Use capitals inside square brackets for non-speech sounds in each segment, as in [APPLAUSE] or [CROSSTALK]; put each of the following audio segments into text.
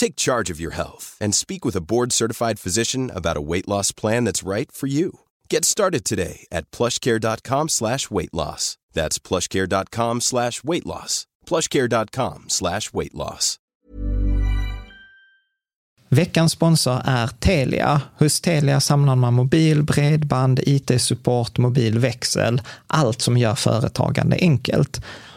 Take charge of your health and speak with a board-certified physician about a weight loss plan that's right for you. Get started today at plushcare.com slash weight loss. That's plushcare.com slash weight loss. plushcare.com slash weight loss. Veckans sponsor är Telia. Hos Telia samlar man mobil, bredband, IT-support, mobilväxel, allt som gör företagande enkelt.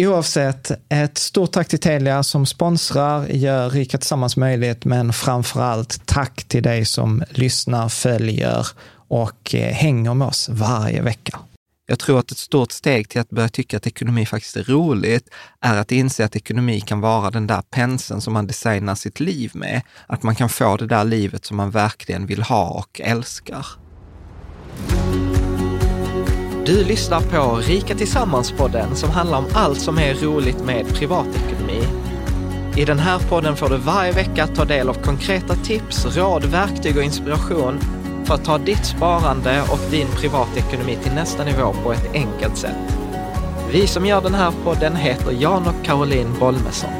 Oavsett, ett stort tack till Telia som sponsrar, gör Rika Tillsammans möjligt, men framför allt tack till dig som lyssnar, följer och eh, hänger med oss varje vecka. Jag tror att ett stort steg till att börja tycka att ekonomi faktiskt är roligt är att inse att ekonomi kan vara den där penseln som man designar sitt liv med. Att man kan få det där livet som man verkligen vill ha och älskar. Du lyssnar på Rika Tillsammans-podden som handlar om allt som är roligt med privatekonomi. I den här podden får du varje vecka ta del av konkreta tips, råd, verktyg och inspiration för att ta ditt sparande och din privatekonomi till nästa nivå på ett enkelt sätt. Vi som gör den här podden heter Jan och Caroline Bolmesson.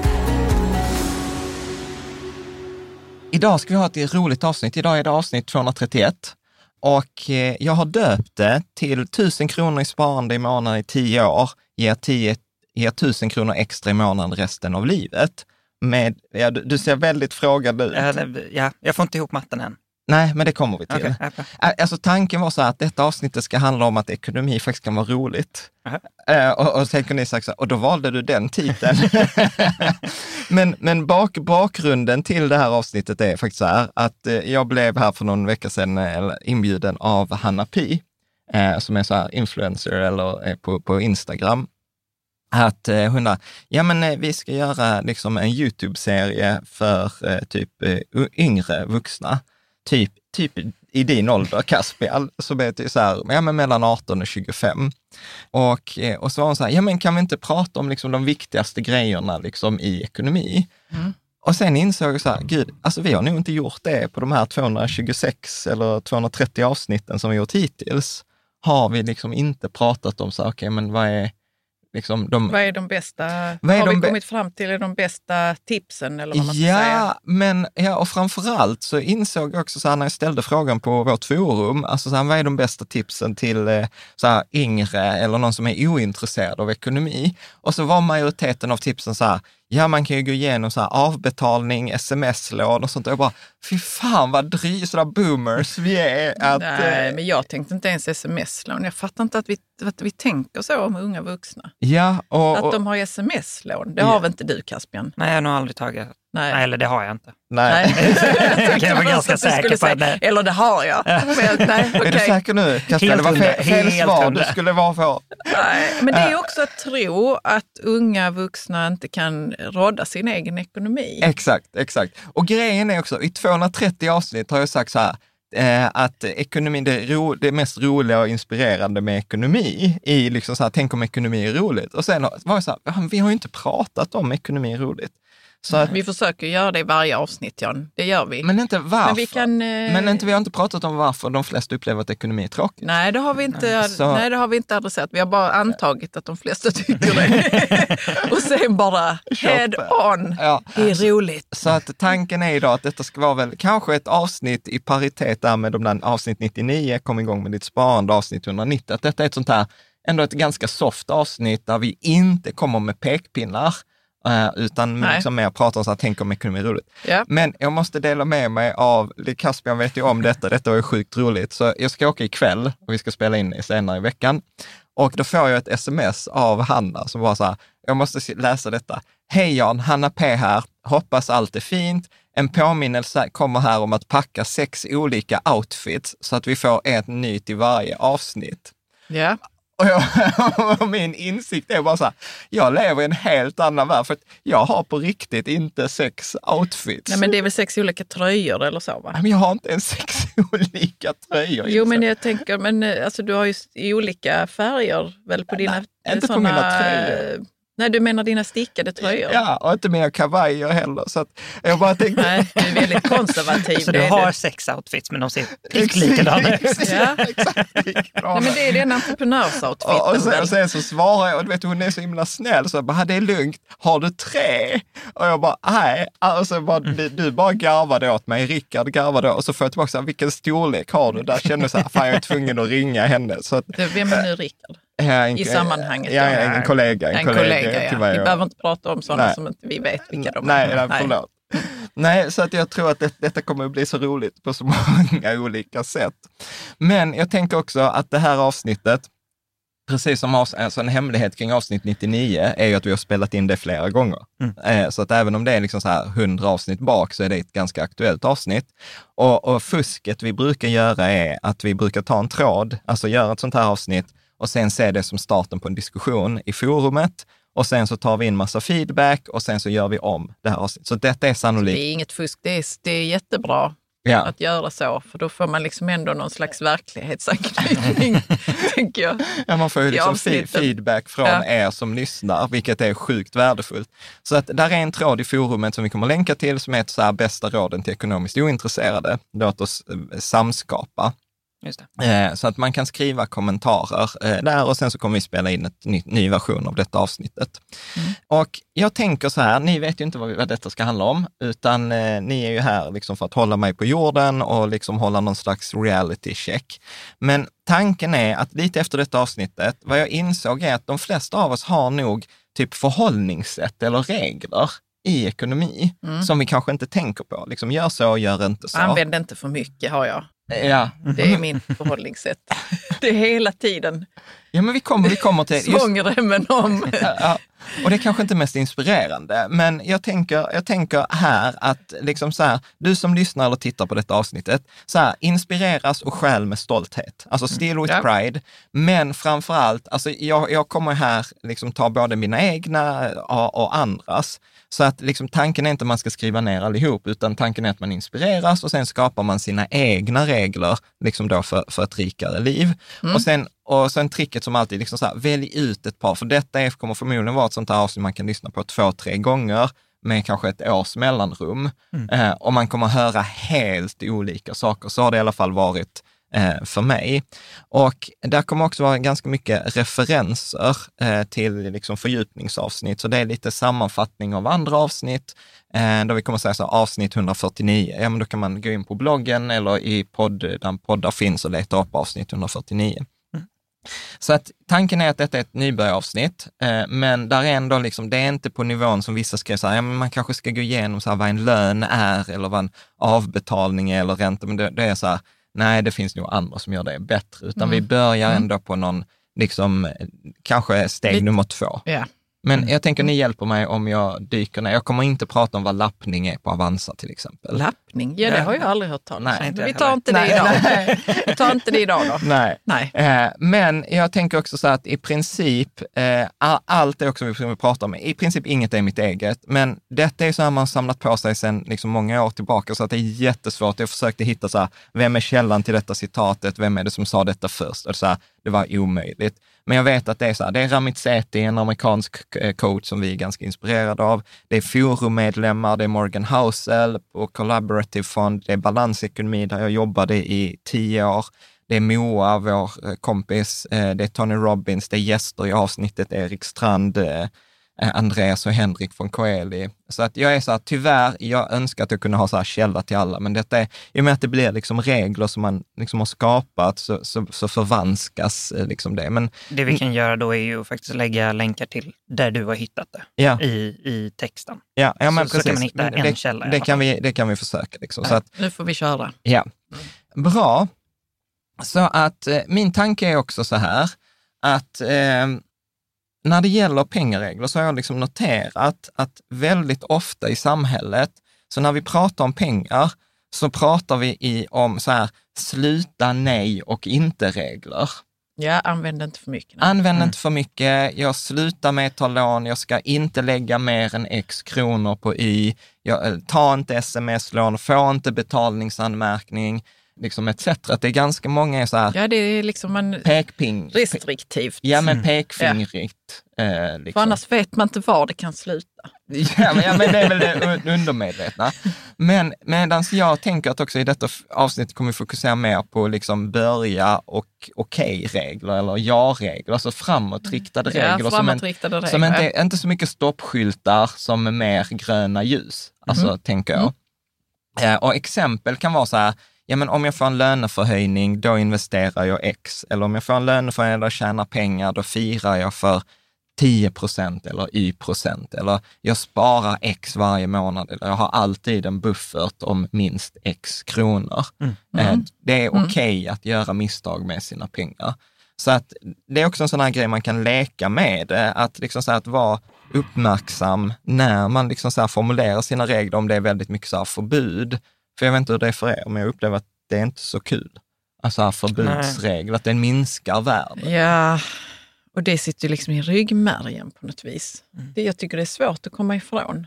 Idag ska vi ha ett roligt avsnitt. Idag är det avsnitt 231. Och eh, jag har döpt det till 1000 kronor i sparande i månaden i 10 år, ger, 10, ger 1000 kronor extra i månaden resten av livet. Med, ja, du, ser väldigt frågande ut. Ja, ja, jag får inte ihop matten än. Nej, men det kommer vi till. Bra. Alltså tanken var så här att detta avsnittet ska handla om att ekonomi faktiskt kan vara roligt. Aha. Eh, och, och tänker ni så här, och då valde du den titeln. [LAUGHS] men men bak, bakgrunden till det här avsnittet är faktiskt så här att eh, jag blev här för någon vecka sedan eh, inbjuden av Hanna Pi, eh, som är så här influencer eller på, på Instagram. Att eh, hon där, ja men eh, vi ska göra liksom en YouTube-serie för eh, typ yngre vuxna typ, typ i din ålder, Caspian, som är typ så här, ja, men mellan 18 och 25. Och, eh, och så var hon så här, ja men kan vi inte prata om liksom de viktigaste grejerna liksom i ekonomi? Och sen insåg jag så här, gud, alltså vi har nog inte gjort det på de här 226 eller 230 avsnitten som vi gjort hittills. Har vi liksom inte pratat om så här, okej, men vad är liksom de... Vad är de bästa, är har de vi kommit fram till är de bästa tipsen eller vad man ska säga? Ja, men ja, och framförallt så insåg jag också så här när jag ställde frågan på vårt forum, alltså så här, vad är de bästa tipsen till eh, så här, yngre eller någon som är ointresserad av ekonomi? Och så var majoriteten av tipsen så här, ja man kan ju gå igenom så här avbetalning, sms-lån och sånt. Och jag bara, fy fan vad dry, sådana boomers vi är. Att, Nej, eh, men jag tänkte inte ens sms-lån. Jag fattar inte att vi, att vi tänker så om unga vuxna. ja, och, Att och, de har sms-lån. Det Ja. har väl inte du Caspian? Nej, jag har nog aldrig tagit. Nej. Nej, eller det har jag inte. nej. Nej. [LAUGHS] Jag var ganska att du säker på säga, det. Eller det har jag. Men, nej, [LAUGHS] Är du okej. säker nu? Kasper? Helt Det var fel, fel helt svar hundra. du skulle vara på. Nej, men det är också att tro att unga vuxna inte kan råda sin egen ekonomi. Exakt, exakt. Och grejen är också, i 230 avsnitt har jag sagt så här, eh, att ekonomi, det, ro, det mest roliga och inspirerande med ekonomi, i liksom så här, tänk om ekonomi är roligt. Och sen var jag så här, "Fan, vi har ju inte pratat om ekonomi är roligt. Så att, Vi försöker göra det i varje avsnitt, Jan. Det gör vi. men inte varför. Men vi kan, eh, Men inte, vi har inte pratat om varför de flesta upplever att ekonomi är tråkigt. Nej, det har vi inte, Så- nej, det har vi inte adresserat. Vi har bara antagit att de flesta tycker det. [LAUGHS] och sen bara head on. Ja. Det är roligt. Så att tanken är idag att detta ska vara väl kanske ett avsnitt i paritet där med de där avsnitt 99, kom igång med ditt sparande, avsnitt 190. Att detta är ett sånt här, ändå ett ganska soft avsnitt där vi inte kommer med pekpinnar, eh, utan Nej. liksom mer pratar om så här, tänk om ekonomi är roligt. Ja. Men jag måste dela med mig av, Caspian vet ju om detta, detta var ju sjukt roligt, så jag ska åka ikväll och vi ska spela in senare i veckan. Och då får jag ett sms av Hanna som var så här, jag måste läsa detta. Hej Jan, Hanna P här, hoppas allt är fint. En påminnelse kommer här om att packa sex olika outfits så att vi får ett nytt i varje avsnitt. Ja. Och, jag, [LAUGHS] och min insikt är bara så här, jag lever i en helt annan värld för att jag har på riktigt inte sex outfits. Nej, men det är väl sex olika tröjor eller så va? Nej, men jag har inte ens sex [LAUGHS] olika tröjor. Jo, men jag tänker, men eh, alltså, du har ju olika färger väl på dina... Nej, inte på såna, mina tröjor. Nej, du menar dina stickade tröjor? Ja, och inte mina kavajer heller. Så att jag bara tänkte... Nej, du är väldigt konservativ. Så du har du. sex outfits, men de ser prick likadana ut. [LAUGHS] Exakt, Ja. exakt Nej, likadana. men det är den Och, och, entreprenörsoutfiten sen, och sen så svarar jag, och du vet hon är så himla snäll, så jag bara, det är lugnt, har du tre? Och jag bara, nej. Och så bara, du, du bara garvade åt mig, Rickard garvade, och så får jag tillbaka, så här, vilken storlek har du? Där kände jag så här, fan jag är tvungen att ringa henne. Så att, Du, Vem är nu Rickard? Ja, en, I sammanhanget, Ja, ja. en kollega. En, En kollega, ja. till mig Vi behöver inte prata om sådana Nej. som inte vi vet vilka de Nej, är. nej, förlåt. Nej, så att jag tror att det, detta kommer att bli så roligt på så [LAUGHS] många olika sätt. Men jag tänker också att det här avsnittet, precis som avs- alltså en hemlighet kring avsnitt 99, är ju att vi har spelat in det flera gånger. Eh, Så att även om det är liksom så här 100 avsnitt bak så är det ett ganska aktuellt avsnitt. Och, och fusket vi brukar göra är att vi brukar ta en tråd, alltså göra ett sånt här avsnitt och sen se det som starten på en diskussion i forumet. Och sen så tar vi in massa feedback och sen så gör vi om det här avsnittet. Så detta är Det sannolikt. är inget fusk, det är, det är jättebra Ja. att göra så, för då får man liksom ändå någon slags verklighetsanknytning, [LAUGHS] tänker jag. Ja, man får ju liksom avsnittet. feedback från Ja. er som lyssnar, vilket är sjukt värdefullt. Så att där är en tråd i forumet som vi kommer länka till som heter så här, bästa råden till ekonomiskt ointresserade. Låt oss eh, samskapa. Eh, Så att man kan skriva kommentarer eh, där och sen så kommer vi spela in ett ny, ny version av detta avsnittet. Och jag tänker så här, ni vet ju inte vad, vi- vad detta ska handla om, utan eh, ni är ju här liksom för att hålla mig på jorden och liksom hålla någon slags reality check. Men tanken är att lite efter detta avsnittet, vad jag insåg är att de flesta av oss har nog typ förhållningssätt eller regler i ekonomi som vi kanske inte tänker på. Liksom gör så, gör inte så. Använd inte för mycket, har jag. Ja. Det är min förhållningssätt. [LAUGHS] Det är hela tiden ja, men vi kommer, vi kommer till... just- svångremmen om. [LAUGHS] Ja, och det är kanske inte mest inspirerande, men jag tänker, jag tänker här att liksom så här, du som lyssnar eller tittar på detta avsnittet, så här, inspireras och skäl med stolthet. Alltså still with Ja. pride, men framför allt, alltså jag, jag kommer här liksom ta både mina egna och, och andras. Så att liksom tanken är inte att man ska skriva ner allihop, utan tanken är att man inspireras och sen skapar man sina egna regler liksom då för, för ett rikare liv. Och sen och sen tricket som alltid, liksom så här, välj ut ett par, för detta är, kommer förmodligen vara ett sånt här avsnitt man kan lyssna på två, tre gånger med kanske ett års mellanrum. Eh, och man kommer höra helt olika saker. Så har det i alla fall varit för mig. Och där kommer också vara ganska mycket referenser eh, till liksom fördjupningsavsnitt. Så det är lite sammanfattning av andra avsnitt. Eh, då vi kommer säga så här, avsnitt 149, ja men då kan man gå in på bloggen eller i podd, där poddar finns och leta upp avsnitt 149. Så att tanken är att detta är ett nybörjaravsnitt, eh, men där är ändå liksom, det är inte på nivån som vissa skrev, så här, ja, men man kanske ska gå igenom så här, vad en lön är eller vad en avbetalning är eller ränta, men det, det är så här, nej det finns nog andra som gör det bättre, utan vi börjar ändå på någon, liksom, kanske steg Lite- nummer två. Ja. Men jag tänker ni hjälper mig om jag dyker ner. Jag kommer inte prata om vad lappning är på Avanza till exempel. Lappning, ja det har jag aldrig hört talas Nej, om. Vi tar inte det idag. Vi tar inte det idag då. Nej. Nej. Eh, Men jag tänker också så att i princip, eh, allt det också vi som vi pratar om, i princip inget är mitt eget, men detta är så här man samlat på sig sedan liksom många år tillbaka, så att det är jättesvårt. Jag försökte hitta så här, vem är källan till detta citatet? Vem är det som sa detta först? Och så här, det var omöjligt. Men jag vet att det är så här, det är Ramit Sethi, en amerikansk eh, coach som vi är ganska inspirerade av. Det är forummedlemmar, det är Morgan Housel på Collaborative Fund, det är balansekonomi där jag jobbade i tio år. Det är Moa, vår eh, kompis, eh, det är Tony Robbins, det är gäster i avsnittet, Erik Strand, Andreas och Henrik från Coeli. Så att jag är så här, tyvärr, jag önskar att jag kunde ha så här källa till alla, men detta är, i och med att det blir liksom regler som man liksom har skapat så, så, så förvanskas eh, liksom det. Men Det vi kan göra då är ju att faktiskt lägga länkar till där du har hittat det ja, i, i texten. ja, ja men så- så kan precis. man hitta en det, källa det, kan vi, det kan vi försöka. Liksom. Så att, Nu får vi köra. Ja, bra. Så att eh, min tanke är också så här, att eh, när det gäller pengaregler så har jag liksom noterat att väldigt ofta i samhället, så när vi pratar om pengar, så pratar vi i, om så här, sluta nej och inte-regler. Ja, använd inte för mycket. nu. Använd inte för mycket, jag slutar med att ta lån, jag ska inte lägga mer än x kronor på y, jag, eh, ta inte sms-lån, få inte betalningsanmärkning, liksom etc. Att det är ganska många är så här Ja, det är liksom en pekping. restriktivt. Ja, men pekfingrigt. Eh, liksom. För annars vet man inte var det kan sluta. Ja men, ja, men det är väl det un- undermedvetna. Men medan jag tänker att också i detta avsnitt kommer vi fokusera mer på liksom börja och okej-regler eller ja-regler, alltså framåtriktade regler. Ja, som, en, framåtriktade regler. som inte, inte så mycket stoppskyltar som är mer gröna ljus, alltså tänker jag. Eh, och exempel kan vara så här, ja men om jag får en löneförhöjning, då investerar jag X. Eller om jag får en löneförhöjning och tjänar pengar, då firar jag för 10 procent eller Y procent. Eller jag sparar X varje månad. Eller jag har alltid en buffert om minst X kronor. Eh, Det är okej att göra misstag med sina pengar. Så att det är också en sån här grej man kan leka med, eh, att, liksom så här, att vara uppmärksam när man liksom så här formulerar sina regler, om det är väldigt mycket så här förbud. För jag vet inte hur det är för er, men jag upplever att det är inte så kul. Alltså här förbudsregler, att den minskar världen. Ja, och det sitter ju liksom i ryggmärgen på något vis. Det, jag tycker det är svårt att komma ifrån.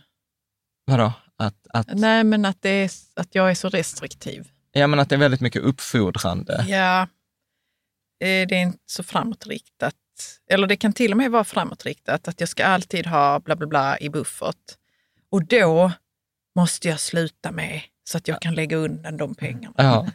Vadå? Att, att, Nej, men att, det är, att jag är så restriktiv. ja, men att det är väldigt mycket uppfordrande. Ja, eh, det är inte så framåtriktat. Eller det kan till och med vara framåtriktat, att jag ska alltid ha bla bla bla i buffert. Och då måste jag sluta med så att jag kan lägga undan de pengarna. Ja.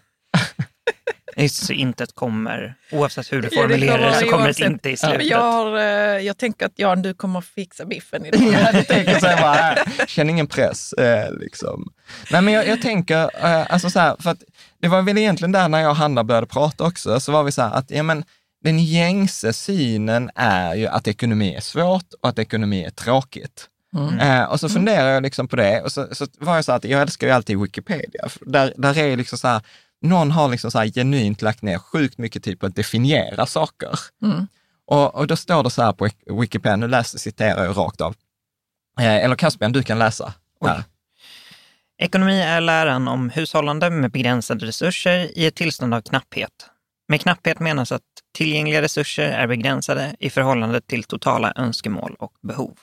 Så intet kommer, oavsett hur du [LAUGHS] Ja, det formulerar det, kommer så kommer det inte i slutet. jag, har, eh, jag tänker att Jan, du kommer fixa biffen idag. Ja, tänker så här bara, äh, känn ingen press. Eh, liksom. Nej, men jag, jag tänker, eh, alltså så här, för att det var väl egentligen där när jag och Hanna började prata också, så var vi så här att, ja men, den gängse synen är ju att ekonomi är svårt och att ekonomi är tråkigt. Eh, och så funderar jag liksom på det och så, så var jag så att jag älskar ju alltid Wikipedia. Där, där är liksom så här, någon har liksom så här genuint lagt ner sjukt mycket tid på att definiera saker. Och, och då står det så här på Wikipedia, nu läser, citerar jag rakt av. Eh, eller Caspian, du kan läsa. Ekonomi är läran om hushållande med begränsade resurser i ett tillstånd av knapphet. Med knapphet menas att tillgängliga resurser är begränsade i förhållande till totala önskemål och behov.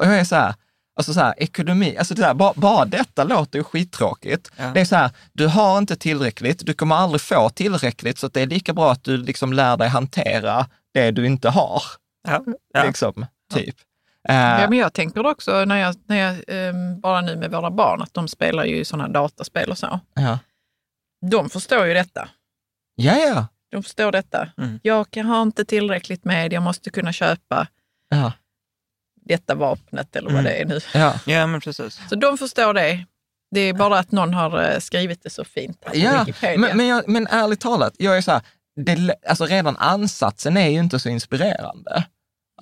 Och jag är så här, alltså så här, ekonomi, alltså det här, bara, bara detta låter ju skittråkigt. Ja. Det är så här, du har inte tillräckligt, du kommer aldrig få tillräckligt, så det är lika bra att du liksom lär dig hantera det du inte har. Ja, ja. Liksom, typ. Eh, Ja, men jag tänker också när jag, när jag ehm, bara nu med våra barn, att de spelar ju sådana dataspel och så. ja. De förstår ju detta. ja, ja. De förstår detta. Mm. Jag kan ha inte tillräckligt med, jag måste kunna köpa ja. Detta vapnet eller vad Mm. det är nu. ja. ja men precis. Så de förstår det. Det är bara att någon har eh, skrivit det så fint här på Ja, Wikipedia. men, men, jag, men ärligt talat, jag är så här, det, alltså redan ansatsen är ju inte så inspirerande.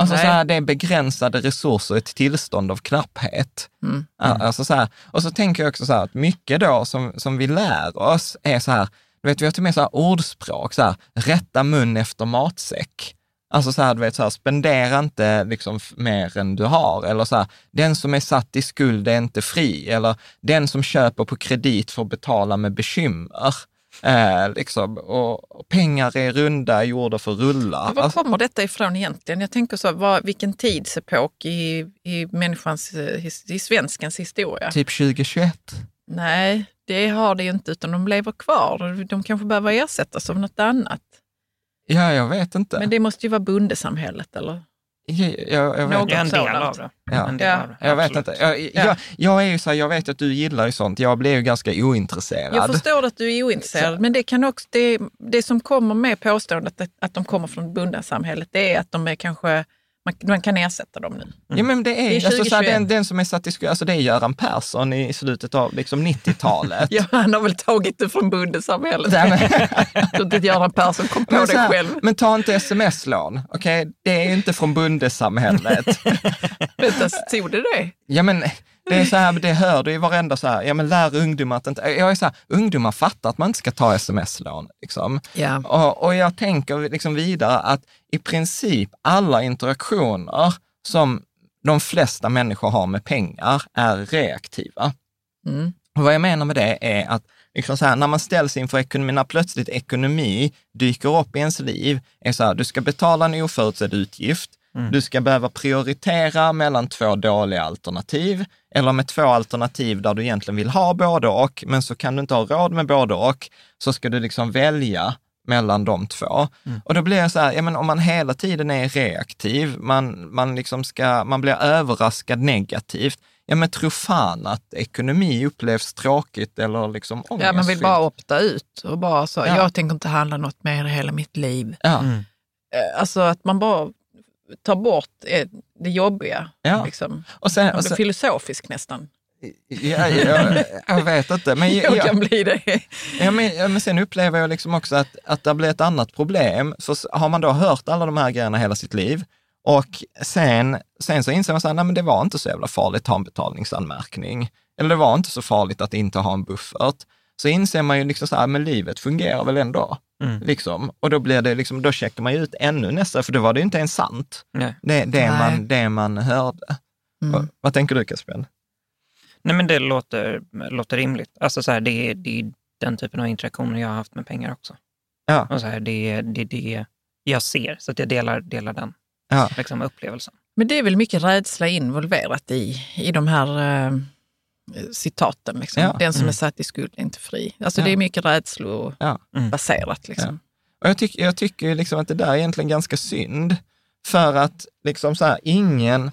Alltså Nej. så här, det är begränsade resurser i ett tillstånd av knapphet. Mm. Alltså så här, och så tänker jag också så här att mycket då som, som vi lär oss är så här, du vet, vi har till och med så här ordspråk, så här, rätta mun efter matsäck. Alltså så här, du vet, så här, spendera inte liksom mer än du har. Eller så här, den som är satt i skuld är inte fri. Eller den som köper på kredit får betala med bekymmer. Eh, liksom, och, och pengar är runda, gjorda för rulla. Men var Alltså, kommer detta ifrån egentligen? Jag tänker så, vad, vilken tidsepok i, i människans, eh, i svenskens historia? typ 2021. Nej, det har det ju inte, utan de lever kvar. De kanske behöver ersättas av något annat. Ja, jag vet inte. Men det måste ju vara bondesamhället, eller? jag, jag, jag vet Något Ja, en del av det. Ja. Del Ja. av det. Jag vet inte. Jag, Ja. jag, jag är ju så här, jag vet att du gillar ju sånt. Jag blir ju ganska ointresserad. Jag förstår att du är ointresserad, men det, kan också, det, det som kommer med påståendet att, att de kommer från bondesamhället, det är att de är kanske, man, man kan ersätta dem nu. Ja, men det är, Det är alltså, så här, 2021. den, den som är satt i skuld, alltså det är Göran Persson i slutet av liksom 90-talet. [LAUGHS] Ja, han har väl tagit det från bondesamhället. [LAUGHS] Inte att Göran Persson kom på Men, det så här, själv. men ta inte sms-lån, okej? Det är inte från bondesamhället. [LAUGHS] Vänta, stod det det? ja, men det är så här, det hör du i varenda så här, ja men lär ungdomar att inte, jag är så här, ungdomar fattar att man inte ska ta sms-lån. Liksom. Ja. Och, och jag tänker liksom vidare att i princip alla interaktioner som de flesta människor har med pengar är reaktiva. Mm. Och vad jag menar med det är att liksom så här, när man ställs inför ekonomi, när plötsligt ekonomi dyker upp i ens liv, är så här, du ska betala en oförutsedd utgift, du ska behöva prioritera mellan två dåliga alternativ, eller med två alternativ där du egentligen vill ha både och, men så kan du inte ha råd med både och, så ska du liksom välja mellan de två. Och då blir jag så här, ja, men om man hela tiden är reaktiv, man, man, liksom ska, man blir överraskad negativt, ja men tro fan att ekonomi upplevs tråkigt eller liksom Ja, man vill ångestfyllt. bara opta ut och bara så, Ja. jag tänker inte handla något mer i hela mitt liv. Ja, Mm. Eh, Alltså att man bara tar bort det jobbiga. Ja. Liksom. och sen, och blir sen filosofisk nästan. ja, jag, jag vet inte, men, [LAUGHS] Jag jag, kan bli det. Ja, men, ja, men sen upplever jag liksom också att, att det blir ett annat problem. För s- har man då hört alla de här grejerna hela sitt liv och sen, sen så inser man att det var inte så jävla farligt att ha en betalningsanmärkning. Eller det var inte så farligt att inte ha en buffert. Så inser man ju liksom så här, men livet fungerar väl ändå. Mm. Liksom. Och då blir det liksom, då checkar man ju ut ännu nästa, för då var det ju inte ens sant. Nej. Det, det, Nej. man, det man hörde. Mm. Vad, vad tänker du Caspian? Nej, men det låter, låter rimligt. Alltså så här, det, är, det är den typen av interaktioner jag har haft med pengar också. Ja. Och så här, det är det, är det jag ser, så att jag delar, delar den Ja. liksom, upplevelsen. Men det är väl mycket rädsla involverat i, i de här eh, citaten. Liksom. Ja. Den som Mm. är satt i skuld är inte fri. Alltså Ja. det är mycket rädslobaserat. Ja. Liksom. Och jag, tyck, jag tycker liksom att det där är egentligen ganska synd. För att liksom så här, ingen,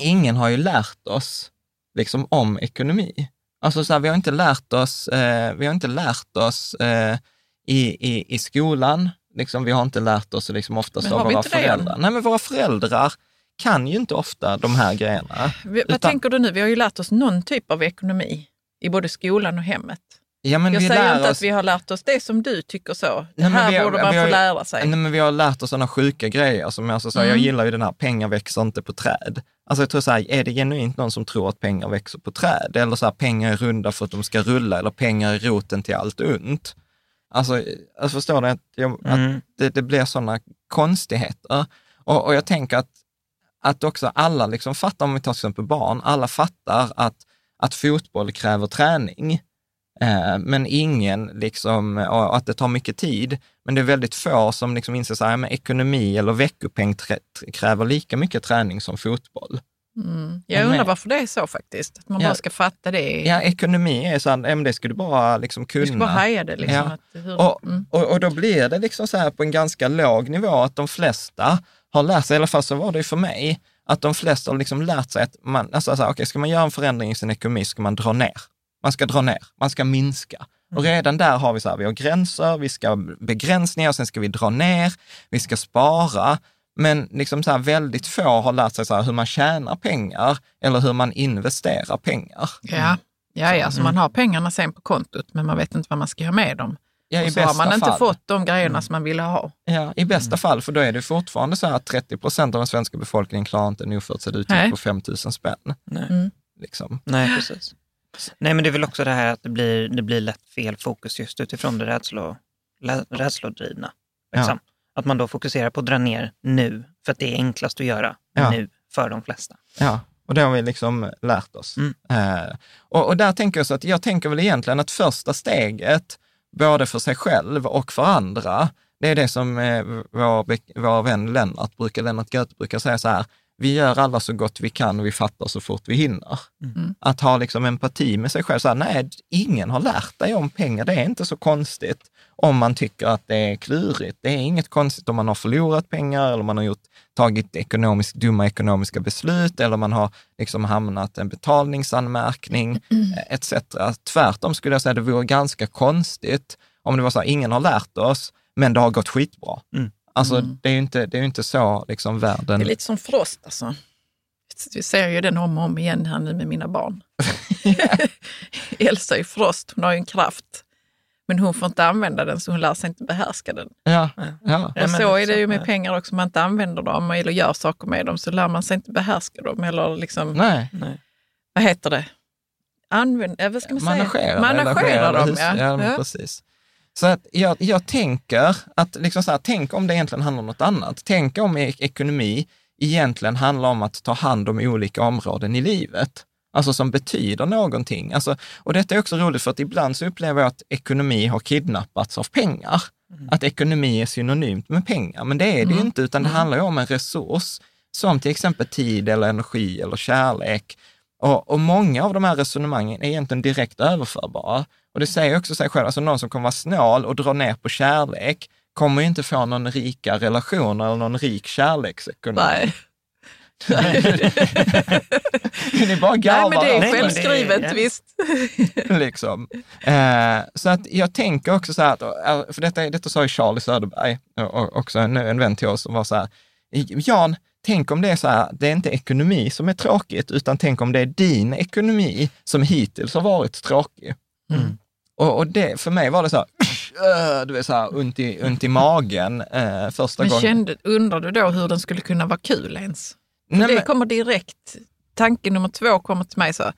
ingen har ju lärt oss liksom om ekonomi. Alltså så här, vi har inte lärt oss, eh, vi har inte lärt oss eh, i, i, i skolan, liksom, vi har inte lärt oss liksom oftast Men av våra föräldrar. Nej, men våra föräldrar kan ju inte ofta de här grejerna. Vi- Vad Utan- tänker du nu? Vi har ju lärt oss någon typ av ekonomi i både skolan och hemmet. Ja, men Jag vi säger inte oss, att vi har lärt oss det som du tycker så. Det Nej, här har- borde man har få lära sig. Nej, men vi har lärt oss sådana sjuka grejer. Som jag, så, här, jag Mm. gillar ju den här, pengar växer inte på träd. Alltså jag tror så här, är det genuint någon som tror att pengar växer på träd? Eller så här, pengar är runda för att de ska rulla, eller pengar är roten till allt ont. Alltså, jag förstår det, att, jag, att Mm. det, det blir sådana konstigheter. Och, och jag tänker att, att också alla liksom fattar, om vi tar till exempel barn, alla fattar att, att fotboll kräver träning. Eh, men ingen, liksom, och att det tar mycket tid. Men det är väldigt få som liksom inser så här, men ekonomi eller veckopeng kräver lika mycket träning som fotboll. Mm. Jag undrar varför det är så faktiskt. Att man Ja. bara ska fatta det. Ja, ekonomi är så här, det ska du bara liksom kunna. Du ska bara haja det. Liksom, Ja. att, hur, Och, mm. och, och då blir det liksom så här på en ganska låg nivå att de flesta har lärt sig, i alla fall så var det ju för mig, att de flesta har liksom lärt sig att man, alltså så här, okej, ska man göra en förändring i sin ekonomi ska man dra ner. Man ska dra ner, man ska minska. Och redan där har vi så här, vi har gränser, vi ska begränsningar, sen ska vi dra ner, vi ska spara. Men liksom så här, väldigt få har lärt sig så här, hur man tjänar pengar eller hur man investerar pengar. Ja, ja, ja så Mm. man har pengarna sen på kontot men man vet inte vad man ska göra med dem. Ja, i och så har man inte fall. fått de grejerna Mm. som man ville ha. Ja, i bästa fall, för då är det fortfarande så här att 30 procent av den svenska befolkningen klarar inte en oförutsedd utgift på 5 000 spänn. Nej. Mm. Liksom. Nej, precis. Nej, men det är väl också det här att det blir, det blir lätt fel fokus just utifrån det rädslo, rädslodrivna. Liksom. Att man då fokuserar på att dra ner nu, för att det är enklast att göra Ja. nu för de flesta. Ja, och det har vi liksom lärt oss. Mm. Eh, och, och där tänker jag så att jag tänker väl egentligen att första steget, både för sig själv och för andra, det är det som eh, vår, vår vän Lennart, brukar, Lennart Goethe brukar säga så här, vi gör alla så gott vi kan och vi fattar så fort vi hinner. Mm. Att ha liksom empati med sig själv, så här, nej, ingen har lärt dig om pengar, det är inte så konstigt om man tycker att det är klurigt. Det är inget konstigt om man har förlorat pengar eller man har gjort, tagit ekonomiskt, dumma ekonomiska beslut eller man har liksom hamnat en betalningsanmärkning eh, etc. Tvärtom skulle jag säga det vore ganska konstigt om det var så här, ingen har lärt oss, men det har gått skitbra. Mm. Alltså Mm. det är ju inte, det är ju inte så liksom världen... Det är lite som Frost alltså. Vi ser ju den om och om igen här nu med mina barn. [LAUGHS] [LAUGHS] Elsa är Frost, hon har ju en kraft. Men hon får inte använda den så hon lär sig inte behärska den. Ja, ja. Ja, och så är det ju med pengar också, man inte använder dem eller gör saker med dem så lär man sig inte behärska dem. Eller liksom, Nej. Nej. vad heter det? Använd, vad ska man säga? Managera, Managera eller dem, hus- ja. ja. ja. Precis. Så att jag, jag tänker att, liksom så här, tänk om det egentligen handlar om något annat. Tänk om e- ekonomi egentligen handlar om att ta hand om olika områden i livet. Alltså som betyder någonting. Alltså, och detta är också roligt för att ibland så upplever jag att ekonomi har kidnappats av pengar. Att ekonomi är synonymt med pengar, men det är det ju inte, utan det handlar ju om en resurs som till exempel tid eller energi eller kärlek. Och, och många av de här resonemangen är egentligen direkt överförbara. Och det säger också sig själv, alltså någon som kommer vara snål och dra ner på kärlek kommer ju inte få någon rika relation eller någon rik kärleksekonomi. Nej. Ni bara Nej, garvar det är Nej, men det är- självskrivet, ja. visst. [LAUGHS] liksom. Eh, så att jag tänker också så här, att, eh, för detta, detta sa ju Charlie Söderberg, och, och också en, en vän till oss, som var så här, Jan, tänk om det är så här, det är inte ekonomi som är tråkigt, utan tänk om det är din ekonomi som hittills har varit tråkig. Mm. Och, och det, för mig var det så här, "Ugh", du vet så här, ont i, ont i magen eh, första Men gången. kände, undrar du då hur den skulle kunna vara kul ens? Nej, det men- kommer direkt, tanke nummer två kommer till mig så här,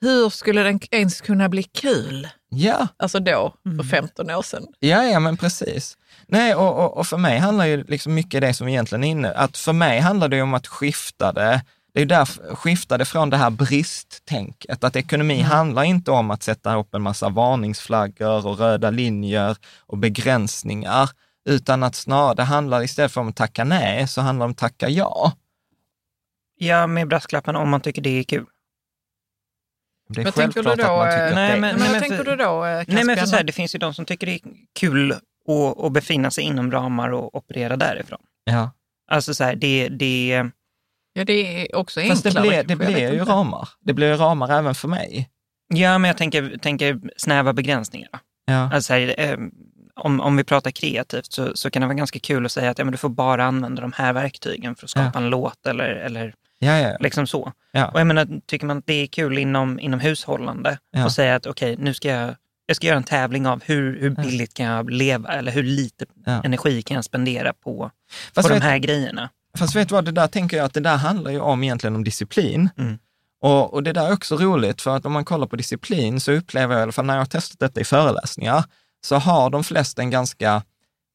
hur skulle den ens kunna bli kul? Ja, Alltså då, för 15 år sedan. Ja, ja, men precis. Nej, och, och, och för mig handlar ju liksom mycket det som egentligen är inne, att för mig handlar det ju om att skifta det, det är ju därför, skifta det från det här bristtänket, att ekonomi handlar inte om att sätta upp en massa varningsflaggor och röda linjer och begränsningar, utan att snarare, det handlar istället för om att tacka nej, så handlar det om att tacka ja. Ja, med brasklappen om man tycker det är kul. Det är Vad tänker du då, att man tycker eh, att nej, det är... men- Men, men tänker för- du då, eh, Nej, men för så här, det finns ju de som tycker det är kul att, att befinna sig inom ramar och operera därifrån. Ja. Alltså så här, det, det, Ja, det är också Fast det enklare. blir, det kanske, jag blir ju ramar. Det blir ju ramar även för mig. ja, men jag tänker, tänker snäva begränsningar. Ja. Alltså, så här, eh, om, om vi pratar kreativt så, så kan det vara ganska kul att säga att ja, men du får bara använda de här verktygen för att skapa en låt eller, eller Ja, ja, liksom så. ja. Och jag menar, tycker man att det är kul inom, inom hushållande Ja. och säga att okej, nu ska jag, jag ska göra en tävling av hur, hur billigt kan jag leva eller hur lite energi kan jag spendera på, Fast på de vet- här grejerna. Fast vet du vad, det där tänker jag att det där handlar ju om egentligen om disciplin. Mm. Och, och det där är också roligt, för att om man kollar på disciplin så upplever jag, i alla fall när jag har testat detta i föreläsningar, så har de flesta en ganska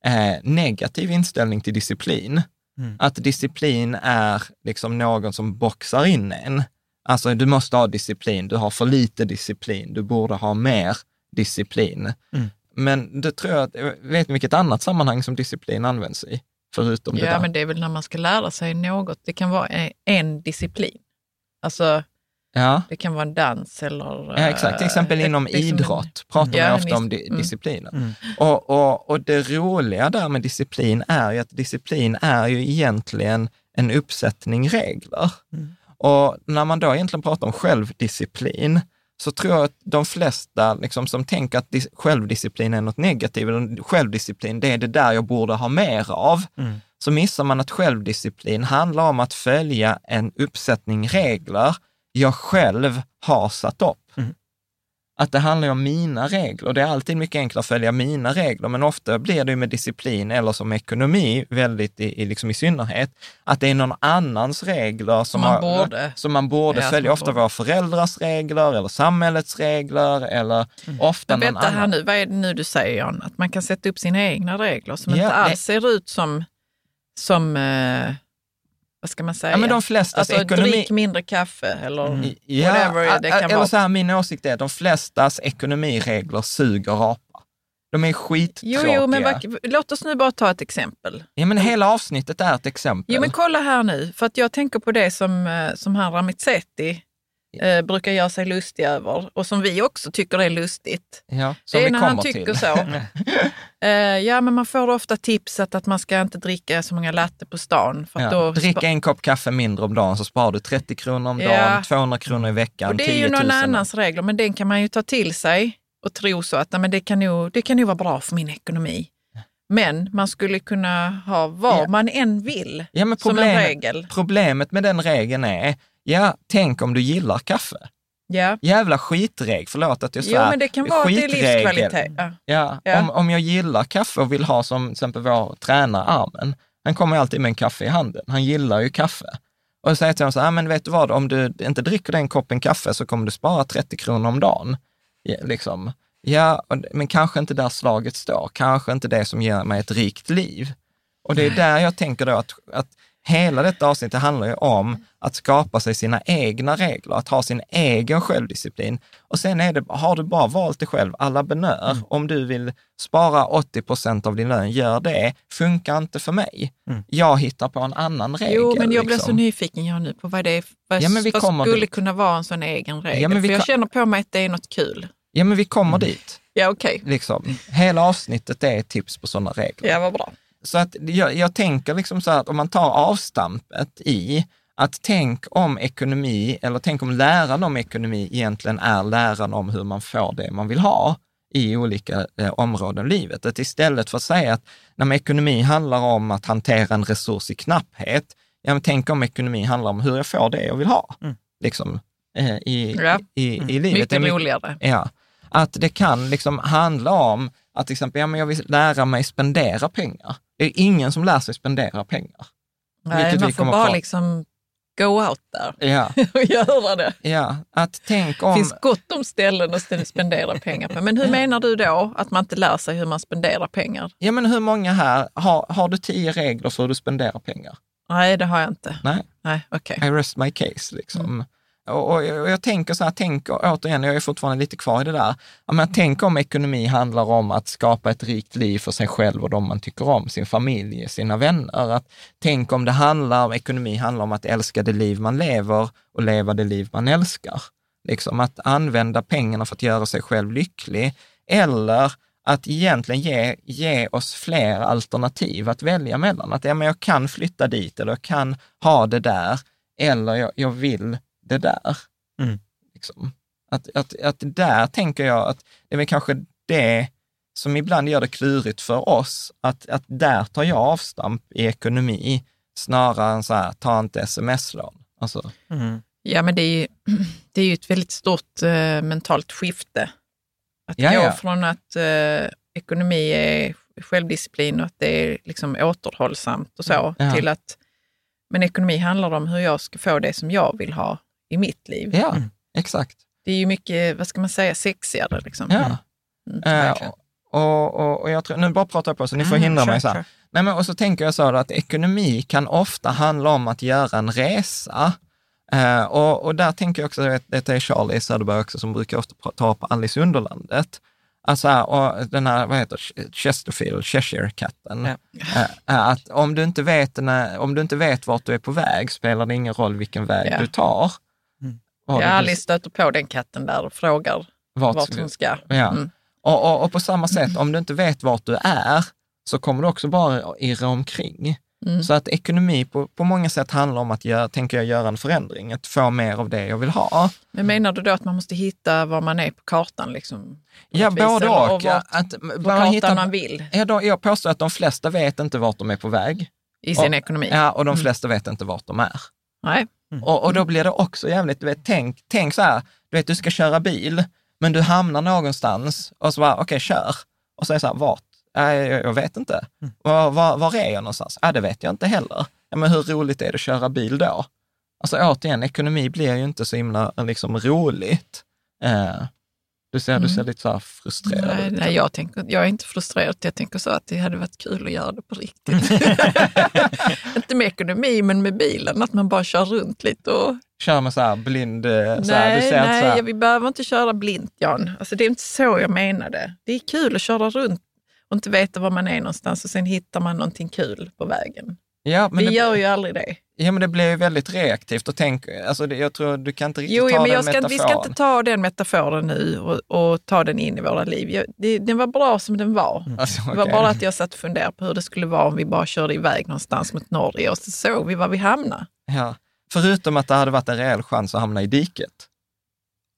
eh, negativ inställning till disciplin. Mm. Att disciplin är liksom någon som boxar in en. Alltså du måste ha disciplin, du har för lite disciplin, du borde ha mer disciplin. Mm. Men det tror jag att, jag vet vilket annat sammanhang som disciplin används i, förutom det Ja, där. men det är väl när man ska lära sig något. Det kan vara en, en disciplin. Alltså, Ja. det kan vara en dans eller... Ja, exakt. Till exempel eh, inom liksom en- idrott pratar Ja, man ofta om di- mm. disciplinen. Mm. Och, och, och det roliga där med disciplin är ju att disciplin är ju egentligen en uppsättning regler. Mm. Och när man då egentligen pratar om självdisciplin, så tror jag att de flesta liksom, som tänker att dis- självdisciplin är något negativt, eller självdisciplin, det är det där jag borde ha mer av, Mm. så missar man att självdisciplin handlar om att följa en uppsättning regler jag själv har satt upp. Mm. Att det handlar om mina regler. Det är alltid mycket enklare att följa mina regler, men ofta blir det med disciplin eller som ekonomi, väldigt i, i, liksom i synnerhet, att det är någon annans regler som, man har, borde. som man borde Ja, följa. man Ofta borde. våra föräldrars regler eller samhällets regler eller ofta Mm. Men någon vänta här annan. nu, vad är det nu du säger Jan? Att man kan sätta upp sina egna regler som Ja, inte alls det- ser ut som, som eh, vad ska man säga? Ja, men de flestas alltså, ekonomi... drick mindre kaffe eller Ja, whatever det kan eller vara. så här, min åsikt är att de flestas ekonomiregler suger apa. De är Jo, skittråkiga. jo, men vad, låt oss nu bara ta ett exempel. Ja, men hela avsnittet är ett exempel. Jo, men kolla här nu, för att jag tänker på det som, eh, som han Ramizeti eh, brukar göra sig lustig över och som vi också tycker är lustigt. ja, som det är vi när kommer han tycker till. så. [LAUGHS] Eh, ja, men man får ofta tipset att man ska inte dricka så många latte på stan. För Ja, då drick en kopp kaffe mindre om dagen så sparar du 30 kronor om Ja. dagen, 200 kronor i veckan, Och det är 10 ju 000. någon annans regler, men den kan man ju ta till sig och tro så att nej, men det, kan nog, det kan nog vara bra för min ekonomi. Men man skulle kunna ha vad Ja. man än vill Ja, men som en regel. problemet med den regeln är, ja, tänk om du gillar kaffe. Ja. Jävla skitregel, förlåt att jag Jo, säger men det kan vara att det är livskvalitet. Ja. Ja, Ja. Om, om jag gillar kaffe och vill ha som till exempel vår tränare Armen, han kommer alltid med en kaffe i handen. Han gillar ju kaffe. Och jag säger till honom så här, "Ah, men vet du vad, om du inte dricker den koppen kaffe så kommer du spara 30 kronor om dagen. Ja, liksom. ja men kanske inte där slaget står, kanske inte det som ger mig ett rikt liv. Och det är där jag tänker då att, att hela detta avsnitt det handlar ju om att skapa sig sina egna regler, att ha sin egen självdisciplin. Och sen är det, har du bara valt det själv, alla benör. Mm. Om du vill spara 80 procent av din lön, gör det. Funkar inte för mig. Mm. Jag hittar på en annan regel. Jo, men jag blir så liksom. nyfiken jag nu på vad det är, vad, Ja, vad skulle dit. kunna vara en sån egen regel. Ja, För jag känner på mig att det är något kul. Ja, men vi kommer Mm. dit. Ja, okej. Liksom. Hela avsnittet är tips på sådana regler. Ja, vad bra. Så att jag, jag tänker liksom så att om man tar avstampet i att tänk om ekonomi, eller tänk om läran om ekonomi egentligen är läran om hur man får det man vill ha i olika eh, områden i livet. Att istället för att säga att när ekonomi handlar om att hantera en resurs i knapphet, ja, men tänk om ekonomi handlar om hur jag får det jag vill ha. Mm. Liksom, eh, i, Ja. i, i, i livet. Det är mycket- roligare. Ja, att det kan liksom handla om att till exempel, ja, men jag vill lära mig spendera pengar. Det är ingen som lär sig spendera pengar. Nej, man får bara liksom go out där Ja, [LAUGHS] och göra det. ja, att tänk Det om... finns gott om ställen att spendera pengar på. Men hur menar du då att man inte lär sig hur man spenderar pengar? Ja, men hur många här, har, har du tio regler för hur du spenderar pengar? Nej, det har jag inte. Nej, okej. I rest my case liksom. Mm. Och, och, jag- och jag tänker så här, tänk, återigen, jag är fortfarande lite kvar i det där. Men tänk om ekonomi handlar om att skapa ett rikt liv för sig själv och de man tycker om, sin familj, sina vänner. Att, tänk om det handlar om, ekonomi handlar om att älska det liv man lever och leva det liv man älskar. Liksom att använda pengarna för att göra sig själv lycklig. Eller att egentligen ge, ge oss fler alternativ att välja mellan. Att ja, men jag kan flytta dit eller jag kan ha det där eller jag, jag vill det där. Mm. Liksom. Att, att, att där tänker jag att det är väl kanske det som ibland gör det klurigt för oss, att, att där tar jag avstamp i ekonomi snarare än så här, ta inte sms-lån. Alltså, Mm. Ja, men det är ju, [CLEARS THROAT] det är ju ett väldigt stort eh, mentalt skifte. Att Ja, gå från att eh, ekonomi är självdisciplin och att det är liksom återhållsamt och så, Ja. till att men ekonomi handlar om hur jag ska få det som jag vill ha i mitt liv. ja, exakt. Det är ju mycket, vad ska man säga, sexigare. Liksom. Ja. Mm, Eh, verkligen. och, och, och jag tror, nu bara pratar jag på så ni får Mm, hindra kör, mig så kör. Nej, men, och så tänker jag så att ekonomi kan ofta handla om att göra en resa. Eh, och, och där tänker jag också, vet, detta är Charlie Söderberg också som brukar ofta ta upp Alice i Underlandet. Alltså, här, och den här, vad heter Chesterfield, Cheshire-katten. Ja. Eh, eh, att om du, inte vet, om du inte vet vart du är på väg spelar det ingen roll vilken väg Ja. du tar. Mm. Vad Ja, du- Alice stöter på den katten där och frågar vart vart hon ska. Ja. Mm. Och, och, och på samma sätt, om du inte vet vart du är, så kommer du också bara irra omkring. Mm. Så att ekonomi på, på många sätt handlar om att göra, tänker jag, göra en förändring, att få mer av det jag vill ha. Men menar du då att man måste hitta var man är på kartan? Liksom, Ja, både och. och Ja, vart att, på kartan hittar- man vill ja, då, jag påstår att de flesta vet inte vart de är på väg. i sin och- ekonomi? Ja, och de Mm. flesta vet inte vart de är. Nej. Och, och då blir det också jävligt, du vet, tänk, tänk så här, du vet, du ska köra bil, Men du hamnar någonstans och så bara, okej, okay, kör. Och så är det så här, vart? Äh, jag, jag vet inte. Mm. Var, var, var är jag någonstans? Äh, det vet jag inte heller. Ja, men hur roligt är det att köra bil då? Alltså återigen, ekonomi blir ju inte så himla liksom, roligt. Eh, du ser, du ser lite så här frustrerad Nej, ut. nej jag, tänker, jag är inte frustrerad. Jag tänker så att det hade varit kul att göra det på riktigt. [LAUGHS] inte med ekonomi, men med bilen. Att man bara kör runt lite. Och... Kör med så här blind... eh, Så här, nej, du ser nej så här, vi behöver inte köra blint, Jan. Alltså, det är inte så jag menade. Det är kul att köra runt och inte veta var man är någonstans och sen hittar man någonting kul på vägen. ja, men Vi det, gör ju aldrig det. Ja, men det blir ju väldigt reaktivt och tänk, alltså det, jag tror du kan inte riktigt Jo, ta ja, men den ska, inte- vi ska metaforen. inte ta den metaforen nu och, och ta den in i våra liv. Jag, det, den var bra som den var. Alltså, Det var bara att jag satt och funderade på hur det skulle vara om vi bara körde iväg någonstans mot Norge och så såg vi var vi hamnade. Ja. Förutom att det hade varit en reell chans att hamna i diket.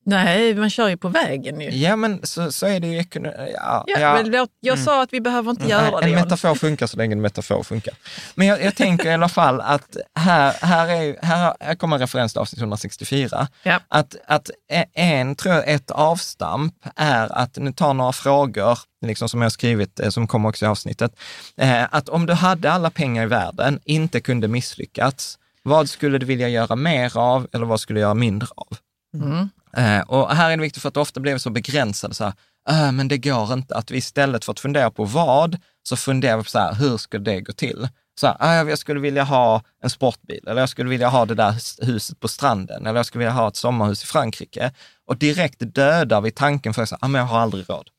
Nej, man kör ju på vägen ju. Ja, men så, så är det ju ekonomi. Ja, Ja, ja. Men låt, jag sa att vi behöver inte göra Nej, det. en metafor funkar så länge en metafor funkar. Men jag, jag tänker i alla fall att här, här, är, här, här kommer en referens till avsnitt 164. Ja. Att, att en, tror jag, ett avstamp är att, nu tar några frågor, liksom som jag har skrivit, eh, som kommer också i avsnittet, eh, att om du hade alla pengar i världen, inte kunde misslyckats, vad skulle du vilja göra mer av eller vad skulle du göra mindre av? Mm. Eh, och här är det viktigt för att det ofta blir vi så begränsade, så här, äh, men det går inte. Att vi istället för att fundera på vad, så funderar vi på så här, hur ska det gå till? Så här, äh, jag skulle vilja ha en sportbil, eller jag skulle vilja ha det där hus- huset på stranden, eller jag skulle vilja ha ett sommarhus i Frankrike. Och direkt dödar vi tanken för att säga, men jag har aldrig råd.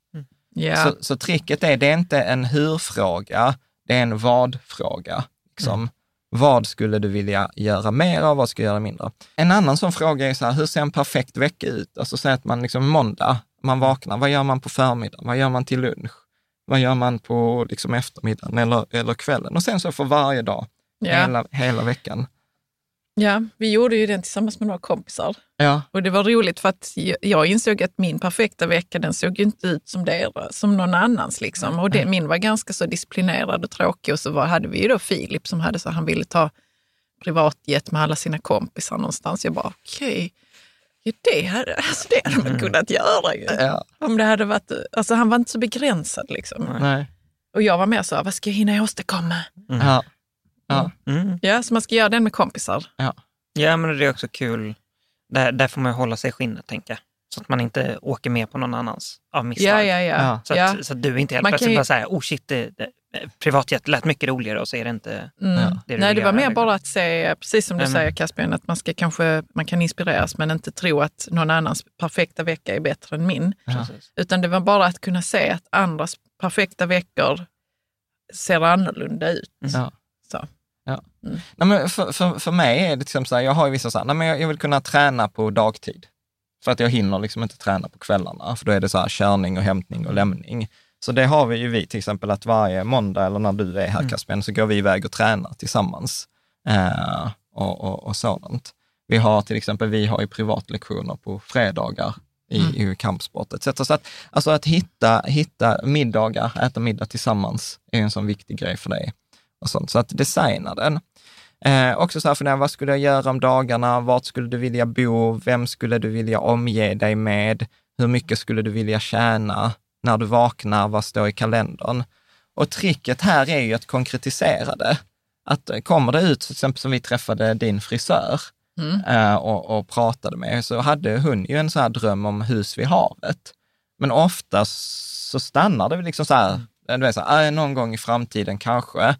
Ja. Så, så tricket är, det är inte en hur-fråga, det är en vad-fråga. Liksom. Vad skulle du vilja göra mer av? Vad ska du göra mindre? En annan sån fråga är så här, hur ser en perfekt vecka ut? Alltså säg att man liksom måndag, man vaknar, vad gör man på förmiddagen? Vad gör man till lunch? Vad gör man på liksom eftermiddagen eller, eller kvällen? Och sen så för varje dag, ja. hela, hela veckan. ja, vi gjorde ju den tillsammans med några kompisar. Ja, Och det var roligt för att jag- insåg att min perfekta vecka den såg ju inte ut som, deras, som någon annans. Liksom. Och det, min var ganska så disciplinerad och tråkig. Och så var, hade vi ju då Filip som hade så han ville ta privatjet med alla sina kompisar någonstans. Jag bara okej, ja, det hade, alltså det hade man kunnat göra ju. ja, Om det hade varit, alltså han var inte så begränsad liksom. nej, Och jag var mer så, vad ska jag hinna åstadkomma? ja, ja, Mm. Ja, så man ska göra den med kompisar. Ja, men det är också kul. Där, där får man hålla sig i skinnet, tänker jag. Så att man inte åker med på någon annans av misstag. Ja, ja, ja. Ja. Så, att, så att du inte helt Man plötsligt ju- bara säger, oh shit, det, det, privatjet lät mycket roligare och så är det inte Mm. Det du Nej, det var mer liksom. bara att se, precis som du men- säger Caspian, att man ska kanske man kan inspireras men inte tro att någon annans perfekta vecka är bättre än min. Precis. Utan det var bara att kunna se att andras perfekta veckor ser annorlunda ut. Ja. Så. Nej, men för, för, för mig är det liksom så här, jag har ju vissa så här, nej, men jag, jag vill kunna träna på dagtid. För att jag hinner liksom inte träna på kvällarna, för då är det så här körning och hämtning och lämning. Så det har vi ju vi till exempel att varje måndag eller när du är här Caspian, så går vi iväg och tränar tillsammans. Eh, och, och, och sådant. Vi har till exempel, vi har ju privatlektioner på fredagar i, i kampsport etc. Så att, alltså att hitta, hitta middagar, äta middag tillsammans är en sån viktig grej för dig. Och sånt. Så att designa den. Eh, också så här fundera, vad skulle jag göra om dagarna? Vart skulle du vilja bo? Vem skulle du vilja omge dig med? Hur mycket skulle du vilja tjäna? När du vaknar, vad står i kalendern? Och tricket här är ju att konkretisera det. Att eh, kommer det ut, till exempel som vi träffade din frisör Mm. eh, och, och pratade med, så hade hon ju en så här dröm om hus vid havet. Men oftast så stannar det liksom så här, du vet, så här, "Äh, någon gång i framtiden kanske.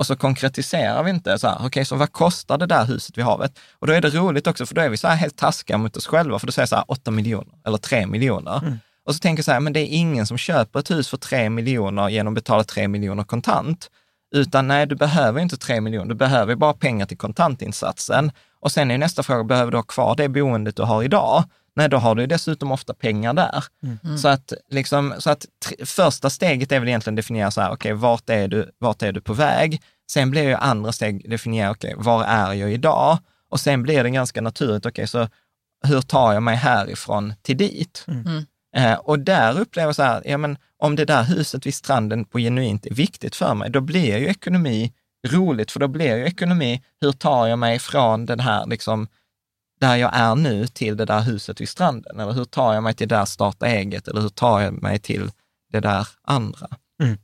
Och så konkretiserar vi inte så här, okej, så vad kostar det där huset vid havet? Och då är det roligt också, för då är vi så här helt taskiga mot oss själva, för då säger jag så här 8 miljoner eller 3 miljoner. Och så tänker jag så här, men det är ingen som köper ett hus för 3 miljoner genom att betala 3 miljoner kontant. Utan nej, du behöver inte 3 miljoner, du behöver bara pengar till kontantinsatsen. Och sen är nästa fråga, behöver du ha kvar det boendet du har idag? Nej, då har du dessutom ofta pengar där. Så att, liksom, så att första steget är väl egentligen att definiera så här, okej, vart, är du, vart är du på väg? Sen blir ju andra steg definiera, okej, var är jag idag? Och sen blir det ganska naturligt, okej, så hur tar jag mig härifrån till dit? Eh, och där upplever jag så här, ja men om det där huset vid stranden på genuint är viktigt för mig, då blir ju ekonomi roligt, för då blir ju ekonomi, hur tar jag mig från den här liksom där jag är nu till det där huset vid stranden? Eller hur tar jag mig till där starta eget? Eller hur tar jag mig till det där andra? Mm.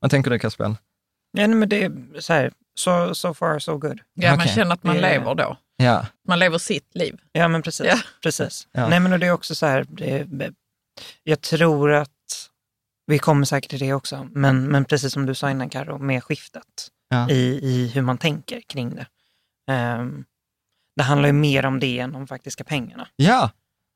Vad tänker du Caspian? Ja, men det är så här, so, so far so good. Ja, man Okej. känner att man Det- lever då. Ja, Man lever sitt liv. Ja, men precis. Ja. precis. Ja. Nej, men det är också så här, det, jag tror att vi kommer säkert till det också, men, men precis som du sa innan Karo, med skiftet Ja. i, i hur man tänker kring det. Ehm, det handlar ju mer om det än de faktiska pengarna. ja.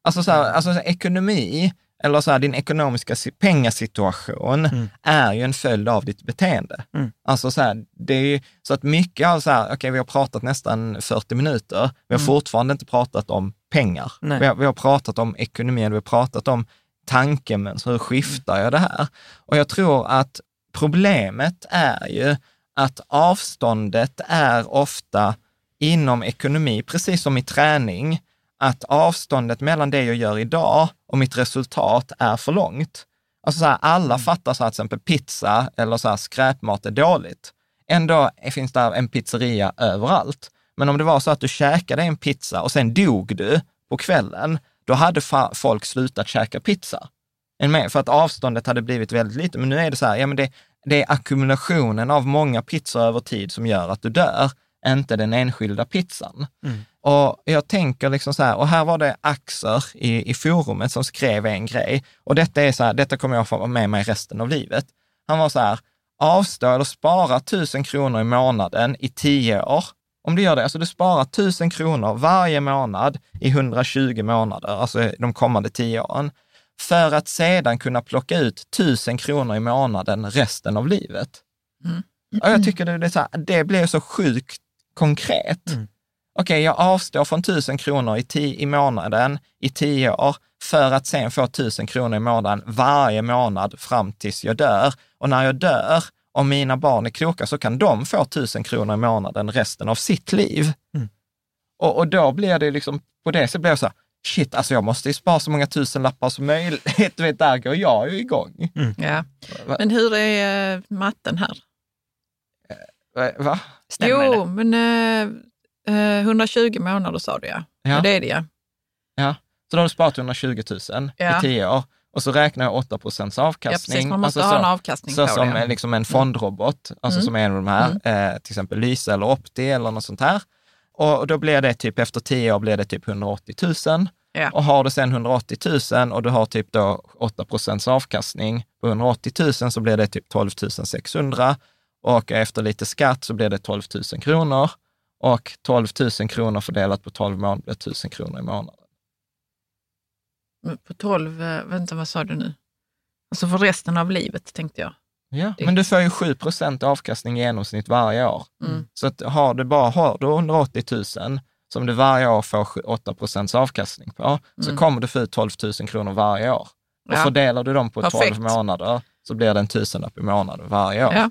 Alltså, så här, alltså så här, ekonomi, eller så här, din ekonomiska si- pengasituation Mm. är ju en följd av ditt beteende. Mm. Alltså så här, det är ju, så att mycket av så här, okej vi har pratat nästan 40 minuter, vi har Mm. fortfarande inte pratat om pengar. Vi har, vi har pratat om ekonomi, vi har pratat om tankemönster, hur skiftar jag det här? Och jag tror att problemet är ju att avståndet är ofta inom ekonomi, precis som i träning, att avståndet mellan det jag gör idag och mitt resultat är för långt. Alltså så här, alla fattar så här, till exempel pizza eller så här, skräpmat är dåligt. Ändå finns det en pizzeria överallt. Men om det var så att du käkade en pizza och sen dog du på kvällen, då hade folk slutat käka pizza. För att avståndet hade blivit väldigt litet. Men nu är det så här, ja men det, det är ackumulationen av många pizzor över tid som gör att du dör, inte den enskilda pizzan. Mm. Och jag tänker liksom så här, och här var det Axer i, i forumet som skrev en grej. Och detta är så här, detta kommer jag få med mig resten av livet. Han var så här, avstå eller spara tusen kronor i månaden i tio år. Om du gör det, alltså du sparar tusen kronor varje månad i 120 månader, alltså de kommande tio åren, för att sedan kunna plocka ut tusen kronor i månaden resten av livet. Mm. Och jag tycker det, det, så här, det blir så sjukt konkret. Mm. Okej, jag avstår från tusen kronor i, ti- i månaden i tio år för att sen få tusen kronor i månaden varje månad fram tills jag dör. Och när jag dör, om mina barn är kloka, så kan de få tusen kronor i månaden resten av sitt liv. Mm. Och, och då blir det liksom, på det så blir jag så här, shit, alltså jag måste ju spara så många tusen lappar som möjligt. [LAUGHS] Du vet, där går jag ju igång. Ja. Va? Men hur är eh, matten här? Va? Va? Stämmer jo, det? men eh, eh, 120 månader sa du ja. Ja. ja. Det är det ja. Så då har du sparat 120 000 Ja. i tio år och så räknar jag 8 procents Ja, avkastning. precis. Man måste Alltså ha så- en avkastning Så på som det. eh, liksom en fondrobot, alltså Mm. som är en av de här, eh, till exempel Lyse eller Opti eller något sånt här. Och då blir det typ, efter tio år blir det typ 180 000. Ja. Och har du sen 180 000 och du har typ då 8 procents avkastning på 180 000 så blir det typ 12 600. Och efter lite skatt så blir det 12 000 kronor. Och 12 000 kronor fördelat på 12 månader blir 1000 kronor i månaden. På 12, eh, vänta vad sa du nu? Alltså för resten av livet tänkte jag. Ja, Det- men du får ju 7 procent avkastning i genomsnitt varje år. Mm. Så att har du bara har du 180 000 som du varje år får 8 procents avkastning på, så Mm. kommer du få ut 12 000 kronor varje år. Och Ja. fördelar du dem på Perfekt. 12 månader så blir det en tusenlapp i månaden varje år. Ja.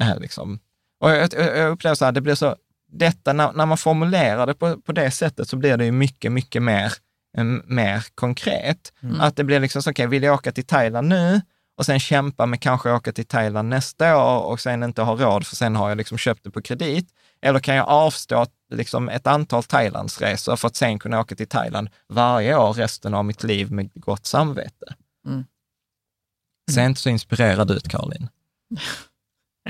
Eh, liksom. Och jag, jag upplever så här, det blir så, detta, när, när man formulerar det på, på det sättet så blir det ju mycket, mycket mer, eh, mer konkret. Mm. Att det blir liksom så, okej, vill jag åka till Thailand nu och sen kämpa med kanske åka till Thailand nästa år och sen inte ha råd för sen har jag liksom köpt det på kredit. Eller kan jag avstå liksom ett antal Thailandsresor för att sen kunna åka till Thailand varje år resten av mitt liv med gott samvete? Mm. Ser inte så inspirerad ut, Caroline. [LAUGHS]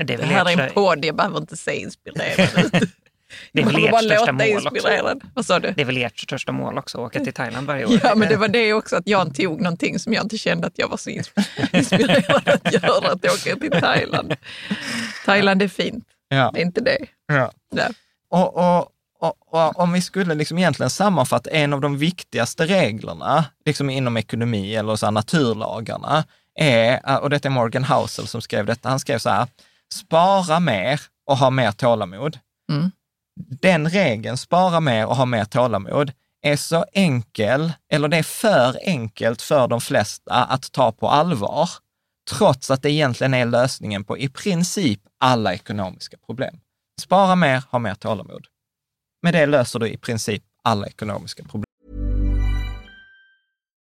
Det är Det här är en podd, jag behöver inte se inspirerad ut. [LAUGHS] det är väl Jag bara ert största låta mål också. inspirerad. Vad sa du? Det är väl ert största mål också, att åka till Thailand varje år. Ja, men det var det också att jag tog någonting som jag inte kände att jag var så ins- [LAUGHS] inspirerad att göra, att åka till Thailand. Thailand är fint, Ja. det är inte det. ja. Nej. Och, och, och, och om vi skulle liksom egentligen sammanfatta en av de viktigaste reglerna liksom inom ekonomi eller så här naturlagarna är, och detta är Morgan Housel som skrev detta, han skrev så här, spara mer och ha mer tålamod. Mm. Den regeln, spara mer och ha mer tålamod, är så enkel, eller det är för enkelt för de flesta att ta på allvar, trots att det egentligen är lösningen på i princip alla ekonomiska problem. Spara mer, ha mer tålamod. Med det löser du i princip alla ekonomiska problem.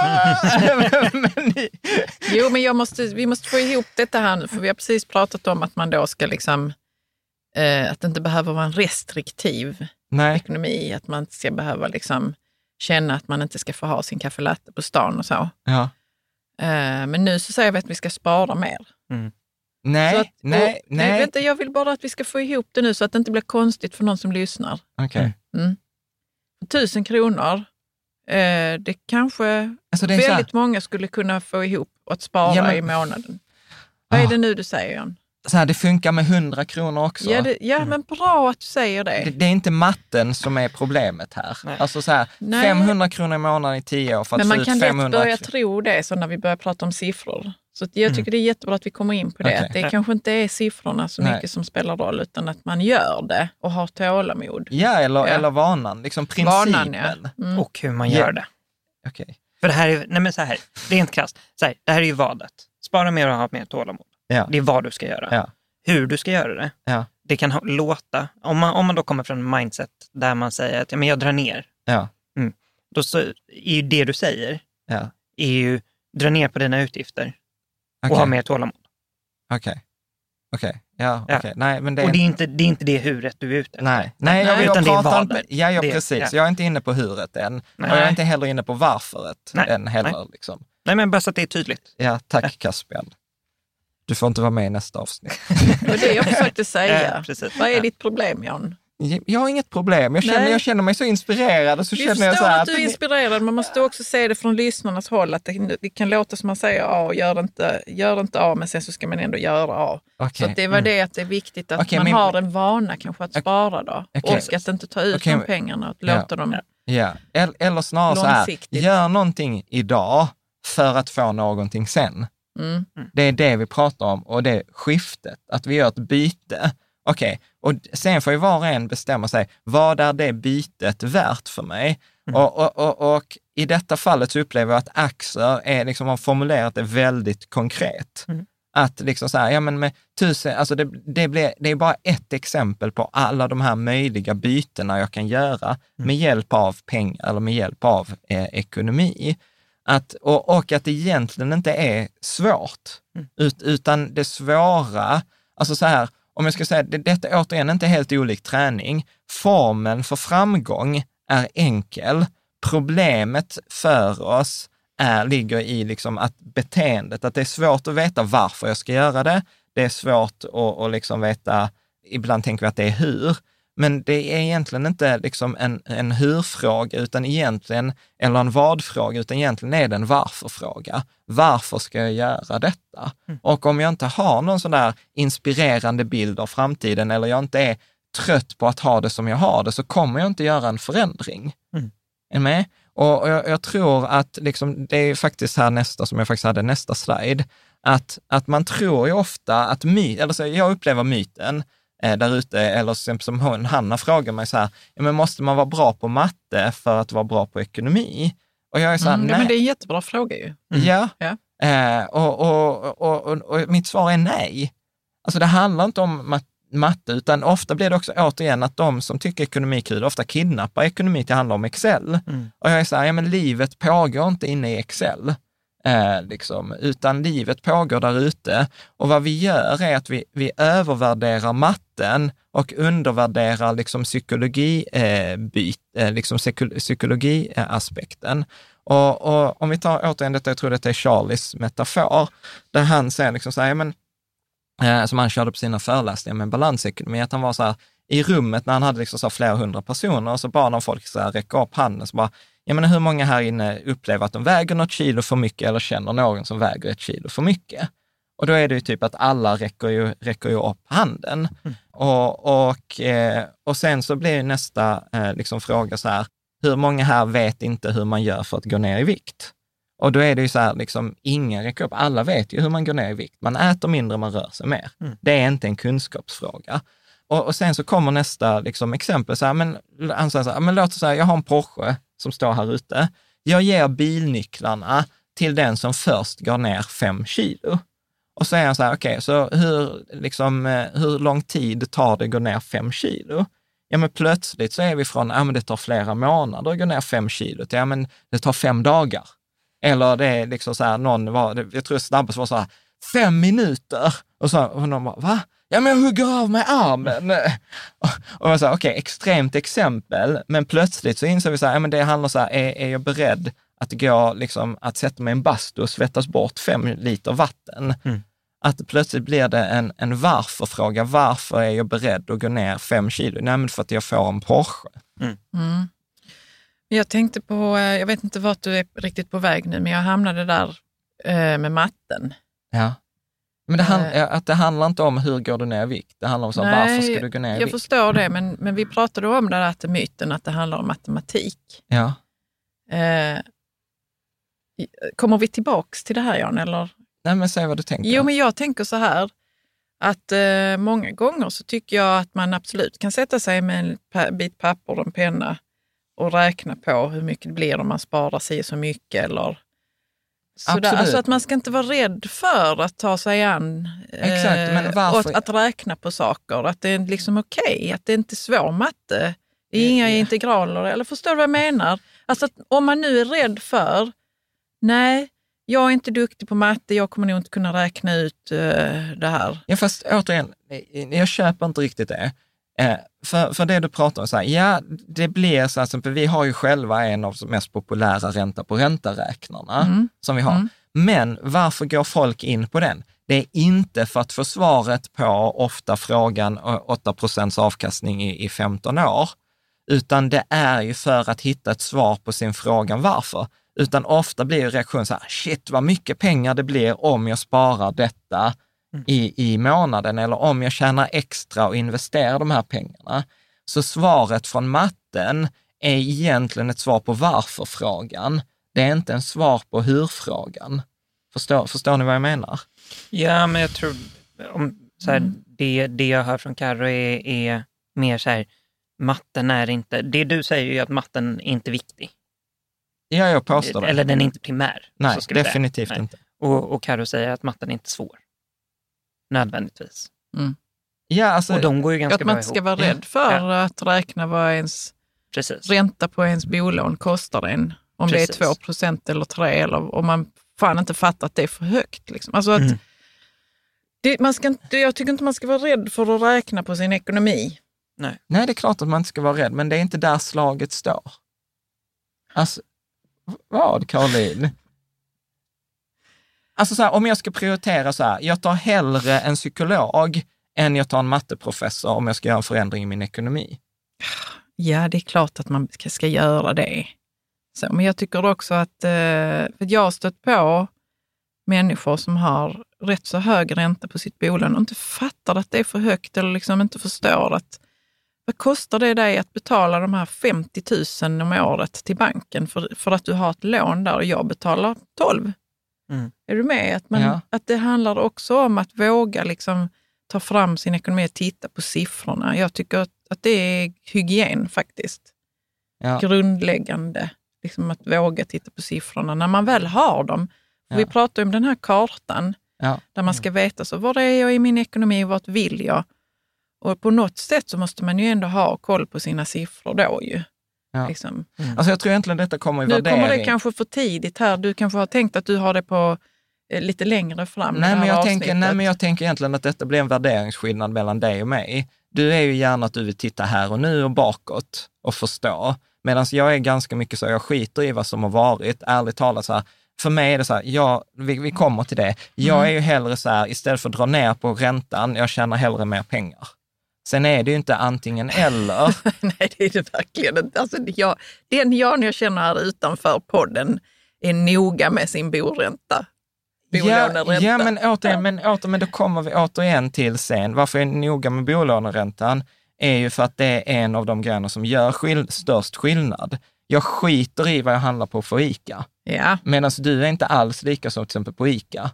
[LAUGHS] men ni, Jo, men jag måste, vi måste få ihop detta här nu, för vi har precis pratat om att man då ska liksom, eh, att det inte behöver vara en restriktiv nej, ekonomi, att man inte ska behöva liksom känna att man inte ska få ha sin kaffelatte på stan och så. ja, Eh, men nu så säger vi att vi ska spara mer. nej, så att, nej, och, nej, Vänta, jag vill bara att vi ska få ihop det nu så att det inte blir konstigt för någon som lyssnar. okej. Tusen kronor, det kanske Alltså det är väldigt många skulle kunna få ihop att spara Ja, men- i månaden. Vad är Ah. det nu du säger, John? så här, det funkar med 100 kronor också. Ja, det, ja men bra att du säger det. det, det är inte matten som är problemet här. Nej. Alltså så här, Nej. 500 kronor i månaden i 10 år för att men få man ut kan lätt 500 börja tro det så när vi börjar prata om siffror. Så att jag tycker det är jättebra att vi kommer in på det. Okej. Att det kanske inte är siffrorna så Nej. mycket som spelar roll, utan att man gör det och har tålamod. Ja, eller, Ja. eller vanan, liksom principen. Vanan, ja. Mm. Och hur man Ja. gör det. Okej. För det här är, nej men så här, rent krasst, så här, det här är ju vadet. Spara mer och ha mer tålamod. Ja. Det är vad du ska göra. Ja. Hur du ska göra det, Ja. det kan ha, låta, om man, om man då kommer från en mindset där man säger att ja, men jag drar ner, Ja. då så, är ju det du säger, Ja. är ju dra ner på dina utgifter Okej. och ha mer tålamod. Okej. Okej. Ja, Ja. Nej, men det Och det är inte det, är inte det huret du är ute efter. Nej, nej, jag, Nej, jag utan det är pratar inte... Ja, ja, Det- precis. ja. Jag är inte inne på huret än. Nej. Och jag är inte heller inne på varföret Nej. än heller. Nej. Liksom. Nej, men bara så att det är tydligt. Ja, tack Caspian. Du får inte vara med i nästa avsnitt. [LAUGHS] Det var det jag försökte [LAUGHS] Ja, säga. precis. Vad är Ja. ditt problem, John? Jag har inget problem. Jag känner, Nej. jag känner mig så inspirerad och så Vi känner jag så att du är inspirerad, man måste också se det från lyssnarnas håll. Att det, det kan låta som man säger A och gör inte, gör inte A, men sen så ska man ändå göra A. Okej, Så att det var mm. det att det är viktigt att Okej, man men- har en vana kanske att spara då. Okej. Och att inte ta ut Okej, de men- pengarna och Ja. låta dem... Ja, eller, eller snarare så här, gör någonting idag för att få någonting sen. Mm. Det är det vi pratar om och det skiftet, att vi gör ett byte. Okej, och sen får ju var och en bestämma sig, vad är det bytet värt för mig? Och, och, och, och i detta fallet så upplever jag att aktier är, liksom, har formulerat det väldigt konkret. Mm. Att liksom så här, ja men med tusen, alltså det, det, blir, det är bara ett exempel på alla de här möjliga bytena jag kan göra med hjälp av pengar eller med hjälp av eh, ekonomi. Att, och, och att det egentligen inte är svårt, ut, utan det svåra, alltså så här, om jag ska säga, det, detta återigen inte helt olik träning. formen för framgång är enkel. Problemet för oss är, ligger i liksom att beteendet, att det är svårt att veta varför jag ska göra det. Det är svårt att, att liksom veta, ibland tänker vi att det är hur, men det är egentligen inte liksom en, en hur-fråga, utan egentligen, eller en vad-fråga, utan egentligen är det en varför-fråga. Varför ska jag göra detta? Och om jag inte har någon sån där inspirerande bild av framtiden, eller jag inte är trött på att ha det som jag har det, så kommer jag inte göra en förändring. Mm. Är med? Och jag, jag tror att, liksom, det är faktiskt här nästa, som jag faktiskt hade nästa slide, att, att man tror ju ofta att my, eller så jag upplever myten, eh, där ute, eller som, som hon, Hanna frågar mig så här, ja, men måste man vara bra på matte för att vara bra på ekonomi? Och jag är så här, Mm, ja, nej. men det är en jättebra fråga ju. Ja, Ja. Eh, och, och, och, och, och mitt svar är nej. Alltså det handlar inte om mat, matte, utan ofta blir det också återigen att de som tycker ekonomi är kul, ofta kidnappar ekonomi till att handla om Excel. Mm. Och jag är så här, ja men livet pågår inte inne i Excel. Eh, liksom, utan livet pågår där ute. Och vad vi gör är att vi, vi övervärderar matten och undervärderar liksom psykologi, eh, byt, eh, liksom psykologiaspekten. Och, och om vi tar återigen detta, jag tror detta är Charlies metafor, där han säger liksom så här, men, eh, som han körde på sina föreläsningar med balansekonomi, att han var så här, i rummet när han hade liksom så flera hundra personer, och så bad han folk så här, räcka upp handen, så bara, jag menar hur många här inne upplever att de väger något kilo för mycket eller känner någon som väger ett kilo för mycket? Och då är det ju typ att alla räcker ju, räcker ju upp handen. Och, och, eh, och sen så blir nästa eh, liksom fråga så här, hur många här vet inte hur man gör för att gå ner i vikt? Och då är det ju så här, liksom, ingen räcker upp. Alla vet ju hur man går ner i vikt. Man äter mindre, man rör sig mer. Det är inte en kunskapsfråga. Och, och sen så kommer nästa liksom, exempel, så här, men, säger så här, men låt oss säga, jag har en Porsche som står här ute. Jag ger bilnycklarna till den som först går ner fem kilo. Och så är han så här, okej, så hur, liksom, eh, hur lång tid tar det att gå ner fem kilo? Ja, men plötsligt så är vi från, ja men det tar flera månader att gå ner fem kilo, till, ja men det tar fem dagar. Eller det är liksom så här, någon var, jag tror snabbast var så här, fem minuter. Och så och någon bara, va? Ja, men jag hugger av mig armen. [LAUGHS] Och, och jag sa, okej, extremt exempel, men plötsligt så inser vi så här, ja, men det handlar så här, är, är jag beredd att gå, liksom, att sätta mig i en bastu och svettas bort fem liter vatten? Mm. Att plötsligt blir det en, en varför-fråga. Varför är jag beredd att gå ner fem kilo? Nej, men för att jag får en Porsche. Mm. Jag tänkte på, eh, jag vet inte vart du är riktigt på väg nu, men jag hamnade där eh, med matten. Ja. Men det, hand, Eh. att det handlar inte om hur går du ner i vikt. Det handlar om så, Nej, varför ska du gå ner i Jag vikt? förstår det, men, men vi pratade om det där att myten att det handlar om matematik. Ja. Eh, kommer vi tillbaks till det här Jan? Eller? Nej, men säg vad du tänker. Jo, men jag tänker så här att eh, många gånger så tycker jag att man absolut kan sätta sig med en bit papper och en penna och räkna på hur mycket det blir om man sparar sig så mycket. Eller sådär. Alltså att man ska inte vara rädd för att ta sig an eh, Exakt, att, att räkna på saker. Att det är liksom okej, att det inte är svår matte. Det är inga integraler, eller förstår du vad jag menar? Alltså att om man nu är rädd för, nej, jag är inte duktig på matte, jag kommer nog inte kunna räkna ut eh, det här. Ja, fast återigen, jag köper inte riktigt det. Eh, för, för det du pratar om, så här, ja, det blir så att vi har ju själva en av de mest populära ränta på ränta-räknarna Mm. som vi har. Men varför går folk in på den? Det är inte för att få svaret på ofta frågan eh, 8 procents avkastning i, i 15 år, utan det är ju för att hitta ett svar på sin fråga varför. Utan ofta blir reaktionen så här, shit vad mycket pengar det blir om jag sparar detta i, i månaden eller om jag tjänar extra och investerar de här pengarna. Så svaret från matten är egentligen ett svar på varför-frågan. Det är inte en svar på hur-frågan. Förstår, förstår ni vad jag menar? Ja, men jag tror om, så här, Mm. det, det jag hör från Karo är, är mer så här, matten är inte, det du säger är ju att matten är inte viktig. Ja, jag påstår det. Eller den är inte primär. Nej, definitivt Nej. inte. Och, och Karo säger att matten är inte svår. Nödvändigtvis. Ja, alltså, och de går ju ganska Att man inte ska vara rädd för att räkna vad ens Precis. ränta på ens bolån kostar en. Om Precis. det är 2 procent eller 3 eller om man fan inte fattar att det är för högt. Liksom. Alltså att Mm. det, man ska inte, jag tycker inte man ska vara rädd för att räkna på sin ekonomi. Nej. Nej, det är klart att man inte ska vara rädd, men det är inte där slaget står. Alltså, vad Caroline? Alltså så här, om jag ska prioritera så här, jag tar hellre en psykolog än jag tar en matteprofessor om jag ska göra en förändring i min ekonomi. Ja, det är klart att man ska, ska göra det. Så, men jag tycker också att, eh, för jag har stött på människor som har rätt så hög ränta på sitt bolån och inte fattar att det är för högt eller liksom inte förstår att vad kostar det dig att betala de här 50 000 om året till banken för, för att du har ett lån där och jag betalar 12? Mm. Är du med? Att, man, Ja. att det handlar också om att våga liksom ta fram sin ekonomi och titta på siffrorna. Jag tycker att, att det är hygien faktiskt. Ja. Grundläggande, liksom att våga titta på siffrorna när man väl har dem. För Vi Ja. pratar om den här kartan Ja. där man ska veta så var är jag i min ekonomi, vart vill jag? Och på något sätt så måste man ju ändå ha koll på sina siffror då ju. Ja. Liksom. Alltså jag tror egentligen detta kommer i Nu värdering. kommer det kanske för tidigt här. Du kanske har tänkt att du har det på eh, lite längre fram Nej men, jag tänker, nej, men jag tänker egentligen att detta blir en värderingsskillnad mellan dig och mig. Du är ju gärna att du vill titta här och nu och bakåt och förstå. Medan jag är ganska mycket så, jag skiter i vad som har varit. Ärligt talat, så här, för mig är det så här, jag, vi, vi kommer till det. Jag Mm. är ju hellre så här, istället för att dra ner på räntan, jag tjänar hellre mer pengar. Sen är det ju inte antingen eller. [LAUGHS] Nej, det är det verkligen. Alltså, jag, den Jan jag känner här utanför podden är noga med sin boränta. Ja, Bolåneränta. ja men, återigen, men, åter, men då kommer vi återigen till sen, varför jag är noga med bolåneräntan är ju för att det är en av de grejerna som gör skill- störst skillnad. Jag skiter i vad jag handlar på för ICA, Ja, medan du är inte alls lika som till exempel på ICA.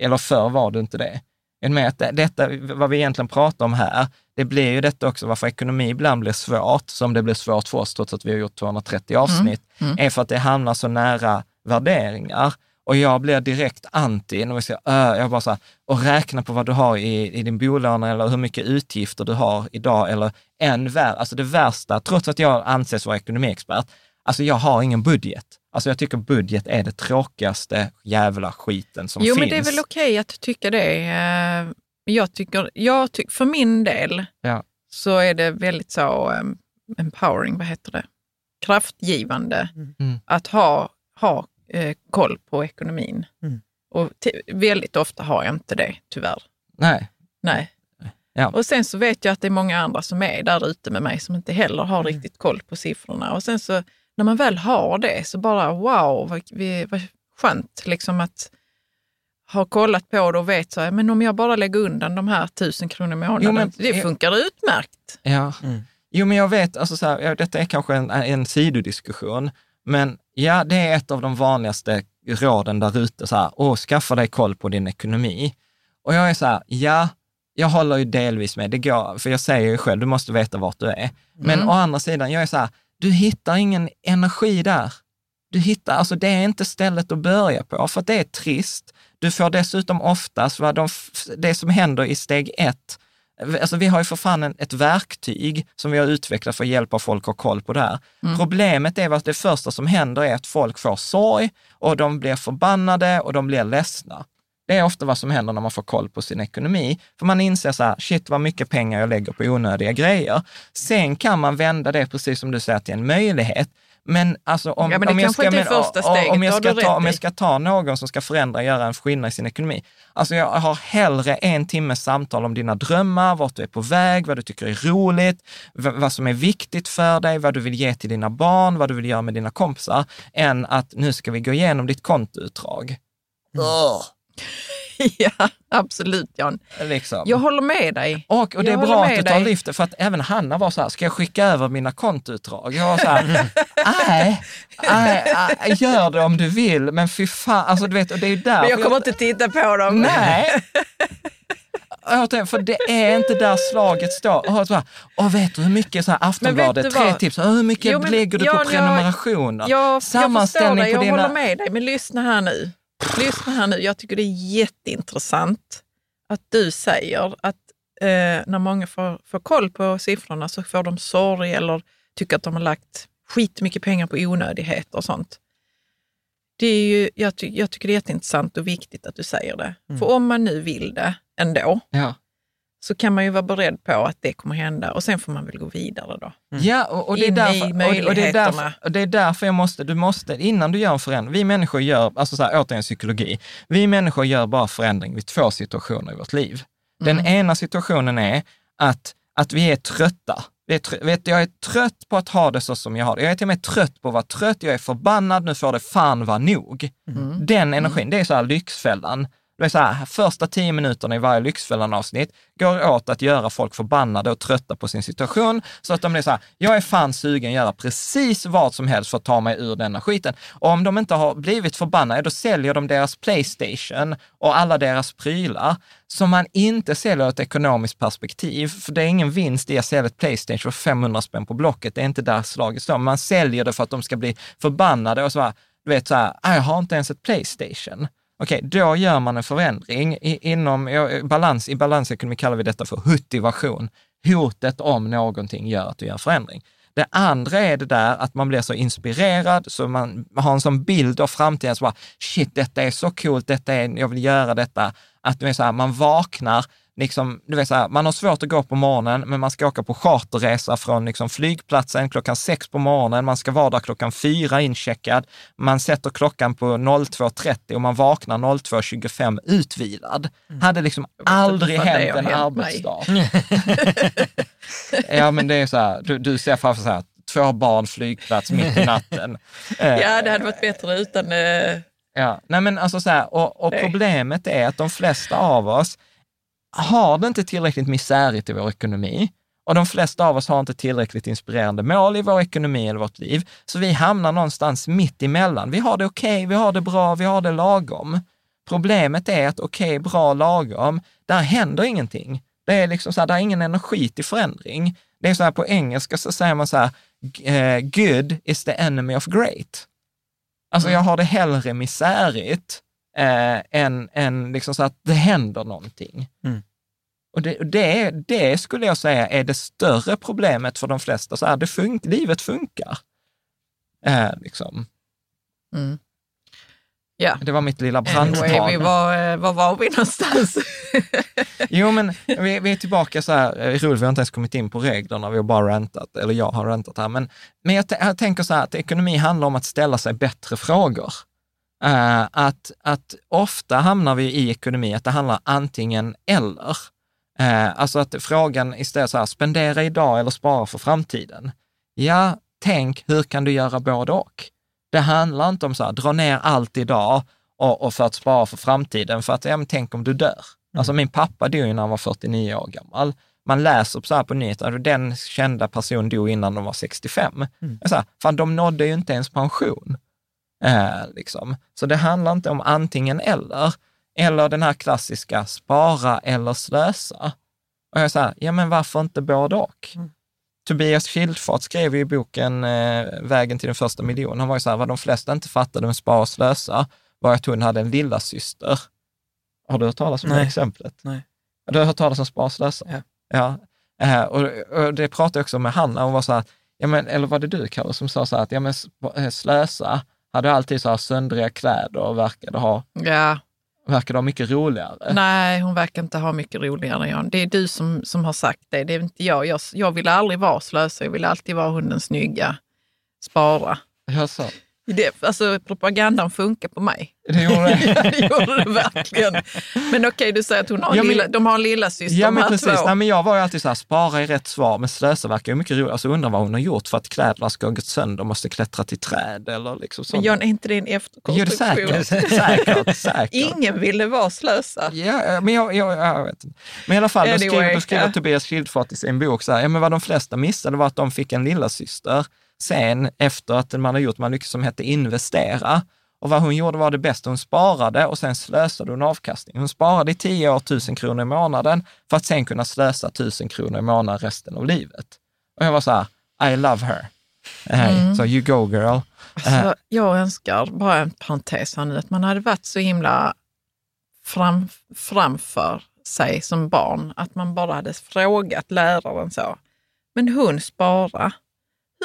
Eller förr var du inte det. Är med att det- detta, vad vi egentligen pratar om här, det blir ju detta också varför ekonomi ibland blir svårt, som det blir svårt för oss trots att vi har gjort 230 avsnitt, mm. är för att det hamnar så nära värderingar. Och jag blir direkt anti när vi säger, äh, jag bara så här, och räkna på vad du har i, i din bolånare eller hur mycket utgifter du har idag eller än värre, alltså det värsta, trots att jag anses vara ekonomiexpert, alltså jag har ingen budget. Alltså jag tycker budget är det tråkigaste jävla skiten som jo finns. men det är väl okej att tycka det. Eh, Jag tycker, jag tycker, för min del Ja. så är det väldigt så um, empowering, vad heter det? Kraftgivande Mm. att ha, ha eh, koll på ekonomin. Mm. Och väldigt ofta har jag inte det, tyvärr. Nej. Nej. Ja. Och sen så vet jag att det är många andra som är där ute med mig som inte heller har Mm. riktigt koll på siffrorna. Och sen så när man väl har det så bara wow, vad, vi- vad skönt liksom att ha kollat på det och vet så här, men om jag bara lägger undan de här tusen kronor i månaden, Jo, men- det funkar utmärkt. Ja. Mm. Jo, men jag vet, alltså så här, ja, detta är kanske en, en sidodiskussion, men ja, det är ett av de vanligaste råden där ute, så här, åh, skaffa dig koll på din ekonomi. Och jag är så här, ja, jag håller ju delvis med, det går, för jag säger ju själv, du måste veta vart du är. Men Mm. å andra sidan, jag är så här, du hittar ingen energi där. Du hittar, alltså det är inte stället att börja på, för det är trist. Du får dessutom oftast, vad de, det som händer i steg ett, Alltså vi har ju för fan en, ett verktyg som vi har utvecklat för att hjälpa folk att ha koll på det här. Problemet är att det första som händer är att folk får sorg och de blir förbannade och de blir ledsna. Det är ofta vad som händer när man får koll på sin ekonomi. För man inser så här, shit vad mycket pengar jag lägger på onödiga grejer. Sen kan man vända det, precis som du säger, till en möjlighet. Men alltså om, Ja, men om jag ska, men, om- steget, om jag ska ta, om jag ska ta någon som ska förändra, göra en skillnad i sin ekonomi. Alltså jag har hellre en timmes samtal om dina drömmar, vart du är på väg, vad du tycker är roligt, vad som är viktigt för dig, vad du vill ge till dina barn, vad du vill göra med dina kompisar, än att nu ska vi gå igenom ditt kontoutdrag. Ugh, [LAUGHS] ja, absolut Jan. liksom. Jag håller med dig. Och, och det Jag är bra att du tar dig. lyftet, för att även Hanna var så här, ska jag skicka över mina kontoutdrag? Jag var så här, [LAUGHS] nej, gör det om du vill, men fy fan, alltså du vet, och det är där. Men jag kommer inte titta på dem. Nej. [LAUGHS] För det är inte där slaget står. Och, så här, och vet du hur mycket så här Aftonbladet, tre tips, hur mycket Jo, men lägger du jag- på jag- prenumerationer? Jag, jag förstår Sammanställning dig, jag dina... håller med dig. Men lyssna här nu. Lyssna här nu. Jag tycker det är jätteintressant att du säger att eh, när många får, får koll på siffrorna så får de sorg eller tycker att de har lagt skitmycket pengar på onödigheter och sånt. Det är ju, jag, ty, jag tycker det är jätteintressant och viktigt att du säger det. För om man nu vill det ändå, Ja. Så kan man ju vara beredd på att det kommer hända och sen får man väl gå vidare då. Ja, och, och, det är därför, och, och, det är möjligheterna. därför, och det är därför jag måste, du måste, innan du gör en förändring, vi människor gör, alltså så här, återigen psykologi, vi människor gör bara förändring vid två situationer i vårt liv. Den Mm. ena situationen är att, att vi är trötta. Vi är trö- vet, jag är trött på att ha det så som jag har det. Jag är till och med trött på att vara trött, jag är förbannad, nu får det fan vara nog. Mm. Den energin, det är så här lyxfällan. Det är så här, första tio minuterna i varje Lyxfällan-avsnitt går åt att göra folk förbannade och trötta på sin situation, så att de blir så här, jag är fan sugen att göra precis vad som helst för att ta mig ur denna skiten. Och om de inte har blivit förbannade, då säljer de deras Playstation och alla deras prylar, som man inte säljer ur ett ekonomiskt perspektiv, för det är ingen vinst i att sälja ett Playstation för 500 spänn på Blocket, det är inte där slaget står. Man säljer det för att de ska bli förbannade och så här, du vet så här, ah, jag har inte ens ett Playstation. Okej, då gör man en förändring. I, inom balans, I balansekonomi kallar vi detta för huttivation. Hotet om någonting gör att du gör förändring. Det andra är det där att man blir så inspirerad, så man har en sån bild av framtiden, så bara, shit, detta är så coolt, detta är, jag vill göra detta. Att du är så här, man vaknar, liksom, du vet, så här, man har svårt att gå på morgonen, men man ska åka på charterresa från liksom, flygplatsen klockan sex på morgonen, man ska vara där klockan fyra incheckad, man sätter klockan på 02.30 och man vaknar 02.25 utvilad. Hade liksom aldrig hänt en arbetsdag. [LAUGHS] ja, men det är så här, du, du ser framför så här, två barn, flygplats mitt i natten. [LAUGHS] Ja, det hade varit bättre utan... Eh, Ja, nej men alltså så här, och, och problemet är att de flesta av oss har det inte tillräckligt misärigt i vår ekonomi och de flesta av oss har inte tillräckligt inspirerande mål i vår ekonomi eller vårt liv. Så vi hamnar någonstans mitt emellan. Vi har det okej, vi har det bra, vi har det lagom. Problemet är att okej, bra, lagom, där händer ingenting. Det är liksom så här, där är ingen energi till förändring. Det är så här på engelska så säger man så här, eh, good is the enemy of great. Alltså jag har det hellre misärigt eh, än, än liksom så att det händer någonting. Mm. Och det, det, det skulle jag säga är det större problemet för de flesta. Så här, det fun livet funkar. Eh, liksom. mm. Ja. Det var mitt lilla brandtal. Anyway, var, eh, var var vi någonstans? [LAUGHS] Jo, men vi, vi är tillbaka så här, eh, roligt, vi har inte ens kommit in på reglerna, vi har bara rantat, eller jag har rantat här, men, men jag, jag tänker så här att ekonomi handlar om att ställa sig bättre frågor. Eh, att, att ofta hamnar vi i ekonomi att det handlar antingen eller. Eh, alltså att frågan istället så här, spendera idag eller spara för framtiden. Ja, tänk, hur kan du göra både och? Det handlar inte om så här, dra ner allt idag och, och för att spara för framtiden, för att, ja, men tänk om du dör. Alltså min pappa dog ju när han var 49 år gammal. Man läser så här på nyheterna, den kända personen dog innan de var 65. Mm. Så här, fan, de nådde ju inte ens pension. Eh, liksom. Så det handlar inte om antingen eller, eller den här klassiska spara eller slösa. Och jag säger, ja men varför inte både och? Mm. Tobias Schildfart skrev ju i boken eh, Vägen till den första miljonen, han var ju så här, vad de flesta inte fattade med spara och slösa var att hon hade en lilla syster. Har du hört talas om det Nej. exemplet? Nej. Du har hört talas om spara och slösa? Ja. ja. Eh, och, och det pratade jag också med Hanna, hon var så här, ja, men, eller var det du Karo som sa så här att ja, men, eh, slösa, hade alltid så här söndriga kläder och verkade ha, ja, verkade ha mycket roligare. nej, hon verkar inte ha mycket roligare än jag. Det är du som, som har sagt det, det är inte jag. jag. Jag vill aldrig vara slösa, jag vill alltid vara hunden snygga, spara. Jag sa, Det, alltså propagandan funkar på mig. det gjorde det. [LAUGHS] ja, det gjorde det verkligen. Men okej, du säger att hon har Ja, men- lilla, de har en lilla syster Ja, men de här precis. två. Nej, men jag var ju alltid så här, spara är rätt svar, men slösa verkar ju mycket roligt. Alltså undrar vad hon har gjort för att kläderna ska ha gått sönder och måste klättra till träd eller liksom Men sånt. Jan, är inte det en Jo, det är efterkonstruktion? säkert. säkert, säkert. Ingen ville vara slösa. Ja, men jag, jag, jag vet inte. Men i alla fall, då Anyway, skriver, då skriver ja. Tobias Schildfart i sin bok så här, ja men vad de flesta missade var att de fick en lilla syster sen efter att man har gjort man mycket som hette investera. Och vad hon gjorde var det bästa, hon sparade och sen slösade hon avkastning. Hon sparade i tio år tusen kronor i månaden för att sen kunna slösa tusen kronor i månaden resten av livet. Och jag var så här, I love her. Hey, So you go girl. Alltså, jag önskar, bara en parentes här nu, att man hade varit så himla fram, framför sig som barn, att man bara hade frågat läraren så. Men hon sparar.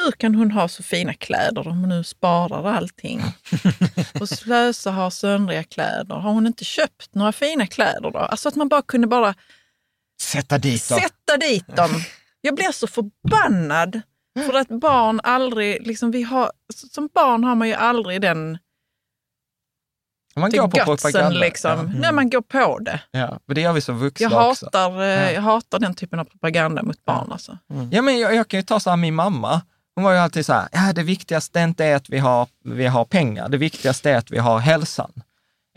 Hur kan hon ha så fina kläder om hon nu sparar allting? [LAUGHS] Och slösa har söndriga kläder. Har hon inte köpt några fina kläder då? Alltså att man bara kunde bara Sätta dit dem. sätta dit dem. Jag blir så förbannad för att barn aldrig, liksom vi har, som barn har man ju aldrig den Man till går på gutsen liksom, när man går på det. Ja, ja, men det gör vi som vuxna Jag också. hatar, eh, Ja. jag hatar den typen av propaganda mot barn. Alltså. Ja, men jag, jag kan ju ta så här, min mamma, hon var ju alltid så här, ja, det viktigaste är inte att vi har, vi har pengar, det viktigaste är att vi har hälsan.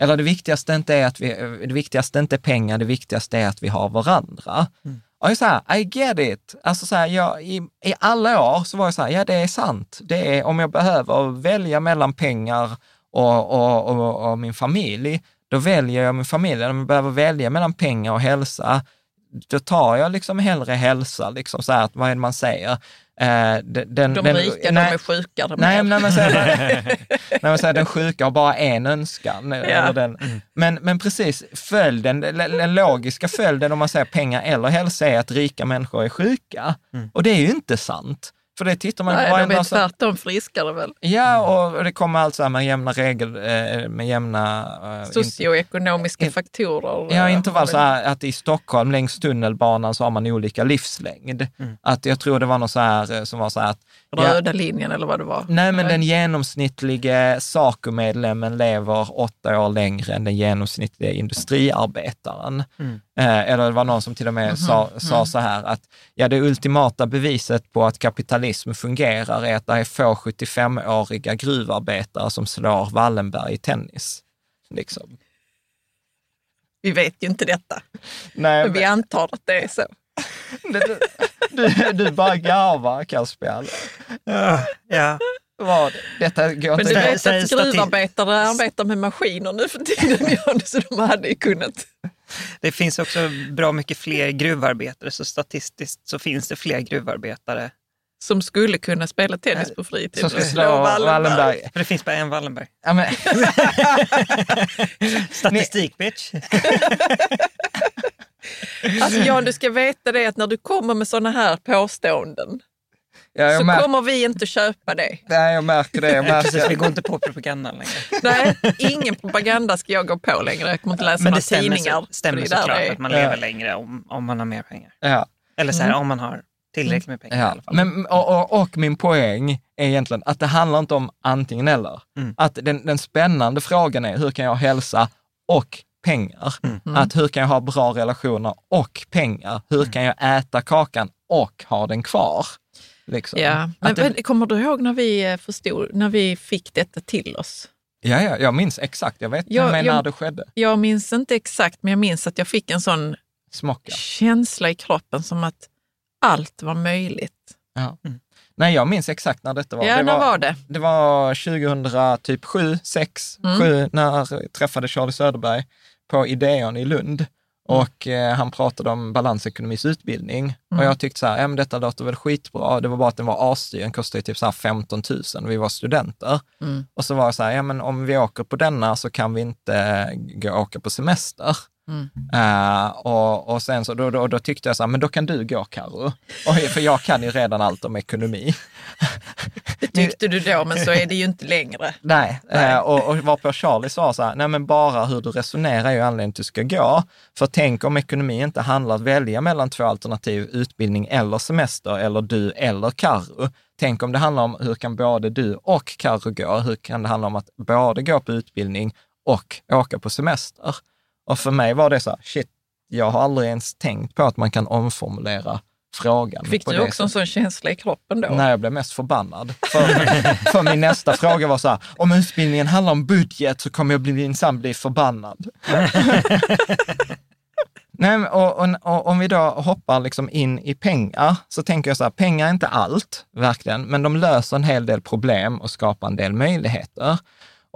Eller det viktigaste inte är att vi, det viktigaste inte är pengar, det viktigaste är att vi har varandra. Mm. Och jag så här, I get it. Alltså så här, jag, i, I alla år så var jag så här, ja det är sant. Det är om jag behöver välja mellan pengar och, och, och, och min familj, då väljer jag min familj. Om jag behöver välja mellan pengar och hälsa, då tar jag liksom hellre hälsa. Liksom så här, vad är det man säger? Eh, den, den, De den- rika, nej, de är sjukare. Nej, men när man säger, [LAUGHS] när man säger den sjuka har bara en önskan. Eller den, men, men precis, följden, den, den logiska följden om man säger pengar eller hälsa är att rika människor är sjuka. Och det är ju inte sant. För det tittar man Nej, på de varenda är så- tvärtom friskare väl? Ja, och det kommer alltså här med jämna regel, eh, med jämna... eh, Socioekonomiska in- faktorer. Ja, eh, inte har bara så här att i Stockholm längs tunnelbanan så har man olika livslängd. Att jag tror det var något så här som var så här att... ja, Röda linjen eller vad det var. Nej, men den genomsnittlige SACO-medlemmen lever åtta år längre än den genomsnittliga industriarbetaren. Eh, eller det var någon som till och med sa, sa så här att ja, det ultimata beviset på att kapitalism fungerar är att det är få 75-åriga gruvarbetare som slår Wallenberg i tennis. Liksom. Vi vet ju inte detta, Nej, men vi antar att det är så. Du, du, du bara garvar, Caspian. Ja. Vad? Detta går Men inte du vet att gruvarbetare arbetar med maskiner nu för tiden, [LAUGHS] så de hade ju kunnat. Det finns också bra mycket fler gruvarbetare, så statistiskt så finns det fler gruvarbetare. Som skulle kunna spela tennis på fritid. Som ska och slå Wallenberg. För det finns bara en Wallenberg. Ja, men, [LAUGHS] Statistik, bitch. [LAUGHS] [LAUGHS] Alltså Jan, du ska veta det att när du kommer med sådana här påståenden ja, jag, så kommer vi inte köpa det. nej, jag märker det. Jag Precis, vi märker. går inte på propagandan längre. Nej, ingen propaganda ska jag gå på längre. Jag kommer inte läsa Men några det stämmer, tidningar. så, stämmer det såklart att man Ja. lever längre om, om man har mer pengar. Ja. Eller så här, om man har tillräckligt med pengar i Ja, alla fall. men, och, och, och min poäng är egentligen att det handlar inte om antingen eller. Mm. Att den, den spännande frågan är hur kan jag hälsa och pengar? Mm. Att hur kan jag ha bra relationer och pengar? Hur Mm. kan jag äta kakan och ha den kvar? Liksom. Ja, men, det, men kommer du ihåg när vi eh, förstod, när vi fick detta till oss? ja, ja, jag minns exakt. Jag vet jag- när det skedde. Jag minns inte exakt, men jag minns att jag fick en sån Smocka. känsla i kroppen som att allt var möjligt. Ja. Nej, jag minns exakt när detta var. Ja, det när var det? Det var 2000, typ 7, 6, Mm. 7 när jag träffade Charlie Söderberg på Ideon i Lund. Och eh, han pratade om balansekonomis utbildning. Och jag tyckte så här, ja men detta låter väl skitbra. Det var bara att den var asdyr, den kostade typ så här 15 000 och vi var studenter. Mm. Och så var jag så här, ja men om vi åker på denna så kan vi inte gå och åka på semester. Mm. Eh, och, och sen så då, då, då tyckte jag så här, men då kan du gå Karo. För jag kan ju redan allt om ekonomi. Det tyckte du då, men så är det ju inte längre. [LAUGHS] Nej, Eh, och, och varpå Charlie sa så här, nej men bara hur du resonerar är ju anledningen till att du ska gå. För tänk om ekonomi inte handlar att välja mellan två alternativ, utbildning eller semester, eller du eller Karo. Tänk om det handlar om hur kan både du och Karo gå? Hur kan det handla om att både gå på utbildning och åka på semester? Och för mig var det så här, shit, jag har aldrig ens tänkt på att man kan omformulera frågan. Fick du också en sättet. sån känsla i kroppen då? Nej, jag blev mest förbannad. För, för min nästa fråga var så här, om utbildningen handlar om budget så kommer jag bli, minsann bli förbannad. [LAUGHS] Nej, och, och, och om vi då hoppar liksom in i pengar, så tänker jag så här, pengar är inte allt, verkligen, men de löser en hel del problem och skapar en del möjligheter.